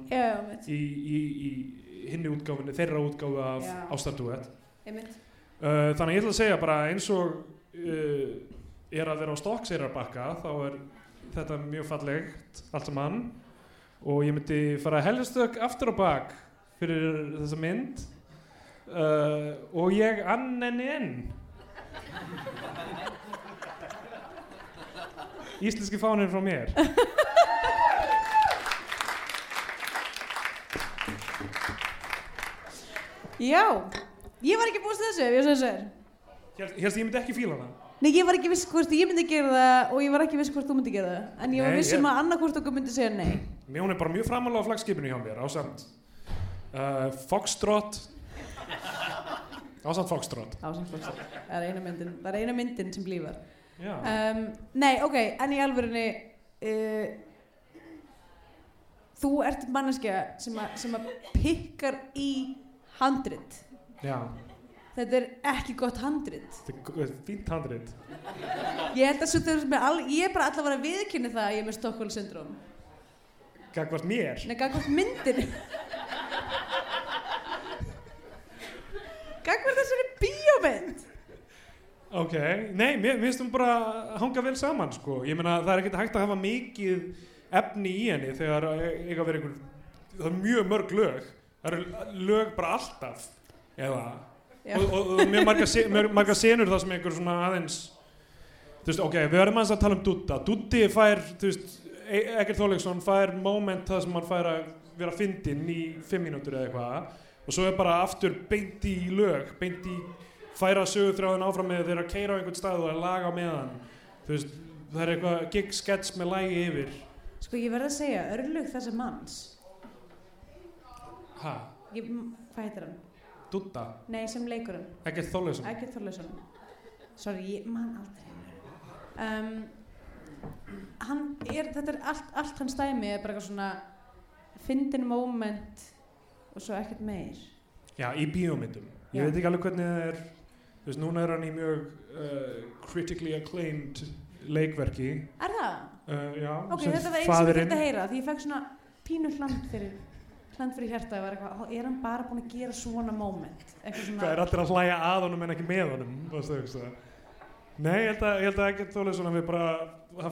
já, mitt, í, í, í hinni útgáfinni, þeirra útgáfi af Já. Ástarduett. einmitt Uh, þannig ég ætla að segja bara eins og uh, er að vera á Stokkseyrar þá er þetta mjög fallegt allt saman. Og ég myndi fara helstök aftur á bak fyrir þessa mynd. Uh, og ég ann henni enn Íslenski fánir frá mér. Já, ég var ekki búist þessu ef ég svo þessu. Er Hérst ég myndi ekki fíla það. Nei, ég var ekki viss hvort ég myndi gera það og ég var ekki viss hvort þú myndi gera það. En ég var Nei, viss um ég- að annarkvort okkur myndi segja nei. Mér hún er bara mjög framalega á flagskipinu hjá mér ásamt uh, Foxtrot. Ásamt Foxtrot. Ásamt Það er eina myndin, það er eina myndin sem blífar. Já, um, Nei, ok, en í alvörinni uh, Þú ert manneskja sem að pikkar í handrit já. Þetta er ekki gott handrit. Þetta er fínt handrið Ég held að svo þau með al, Ég er bara allavega að viðkynni það að ég er með Stockholm syndrom Gagvart mér? Nei, gagvart myndin Gagvart þessari bíómynd. Ok, nei, mér finnst hún bara hanga vel saman sko. Ég meina það er ekkert hægt að hafa mikið efni í henni þegar eiga að vera einhver það er mjög mörg lög. Það eru lög bara alltaf eða og, og, og mjög marga, se- mjög marga senur það sem einhver svona aðeins þú veist, ok, við verðum aðeins að tala um Dutta Dutti fær, þú veist E- Egil Þorleiksson fær moment það sem hann fær að vera fyndinn í fimm mínútur eða eitthvað. Og svo er bara aftur beint í lög beint í færa sögutráðin áfram með þeirra að keira á einhvern stað og að laga með hann þú veist, það er eitthvað gig sketch með lægi yfir. Sko ég verð að segja, örlug þessa manns. Ha, ég, Hvað heitir hann? Dutta, Nei, sem leikur hann Egil Þorleiksson Ekkert Þorleifsson. Sorry, ég man aldrei um, Hann er, þetta er allt, allt hans dæmi er bara eitthvað svona fyndin moment og svo ekkert meir. Já, í bíómyndum. Ég Já. veit ekki alveg hvernig það er þú veist, núna er hann í mjög uh, critically acclaimed leikverki. Er það? uh, já, Ok, þetta var eins faðirinn- þetta heyra því ég fekk svona pínu hland fyrir hland fyrir hjarta var eitthvað, "Ó, er hann bara búin að gera svona moment svona Hvað er allir að hlæja að honum en ekki með honum? að hugsa? Nei, ég held að, ég held að ekki þólega svona við bara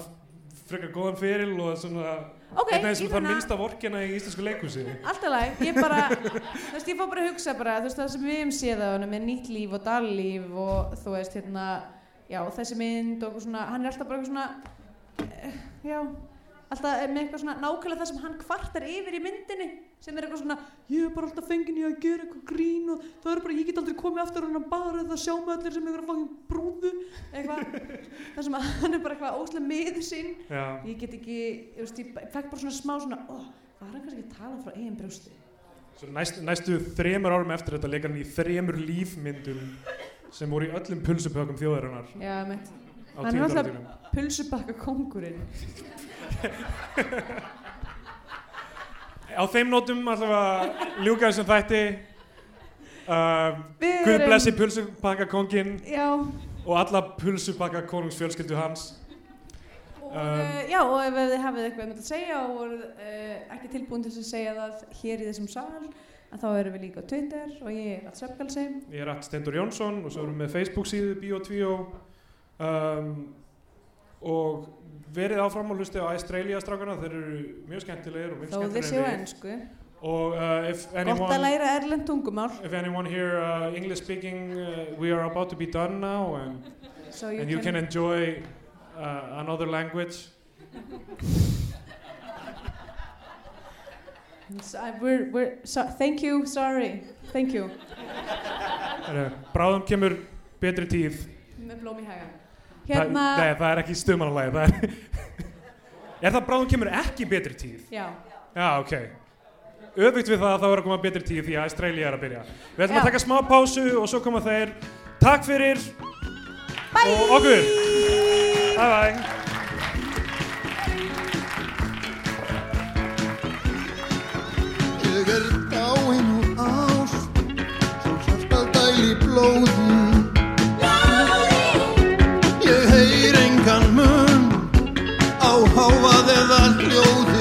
frekar góðan feril og svona Ok, einn af þessum ég þar meina- minnsta vorkina í íslensku leikhúsi. Alltaf læg, ég bara, þú veist, ég fór bara að hugsa bara, þú veist, það sem við hefum séð á honum er nýtt líf og dallíf og þú veist, hérna, já, þessi mynd og svona, hann er alltaf bara svona, eh, já, alltaf með eitthvað svona nákvæmlega það sem hann kvartar yfir í myndinni, sem er eitthvað svona, ég er bara alltaf fengin í að gera eitthvað grín og það er bara, ég get aldrei komið aftur hann bara það sjá mig allir sem eitthvað fangin brúðu, eitthvað, það sem að hann er bara eitthvað óslega miður sín Já, ég get ekki, ég veist, ég fekk bara svona smá svona, ó, var hann kannski ekki að tala frá eigin brjósti? næst, næstu þremur árum eftir þetta leikar hann í þremur lífmyndum sem voru í öllum pulsupökum þjóðarinnar. Á þeim nótum allavega ljúka þessum þætti. Uh, Guð blessi pulsupakka kongin Já, og alla pulsupakka konungsfjölskyldu hans. Og, Um, uh, já, og ef þið hafið eitthvað um þetta að segja og voruð uh, ekki tilbúin til að segja það hér í þessum sal, en þá erum við líka á Twitter og ég er að Svepkalsi. Ég er Rætt Stendur Jónsson og svo erum við með Facebook síðu Bio2 um, og verið áfram og hlusti á Australia strákana, þeir eru mjög skemmtilegir og mjög Þó þið séu skemmtilegir ennsku. og uh, if Gott að anyone læra erlend tungumál. if anyone here uh, English speaking uh, we are about to be done now and, So you and you can, can enjoy uh, another language So, I- we're, we're, so, thank you, sorry, thank you. Bráðum kemur betri tíð Með blóm í hæga. Það, Hérna, nei, það er ekki stumanalagi það er, er það bráðum kemur ekki betri tíð já, Já, ok. Öfugt við það að það er að koma betri tíð því að Australia er að byrja. Við ætlum Já. að taka smá pásu og svo koma þeir. Takk fyrir bye! og okkur. Bye bye. Ég er dáinn úr ást Svo hjartað dæli blóði 留。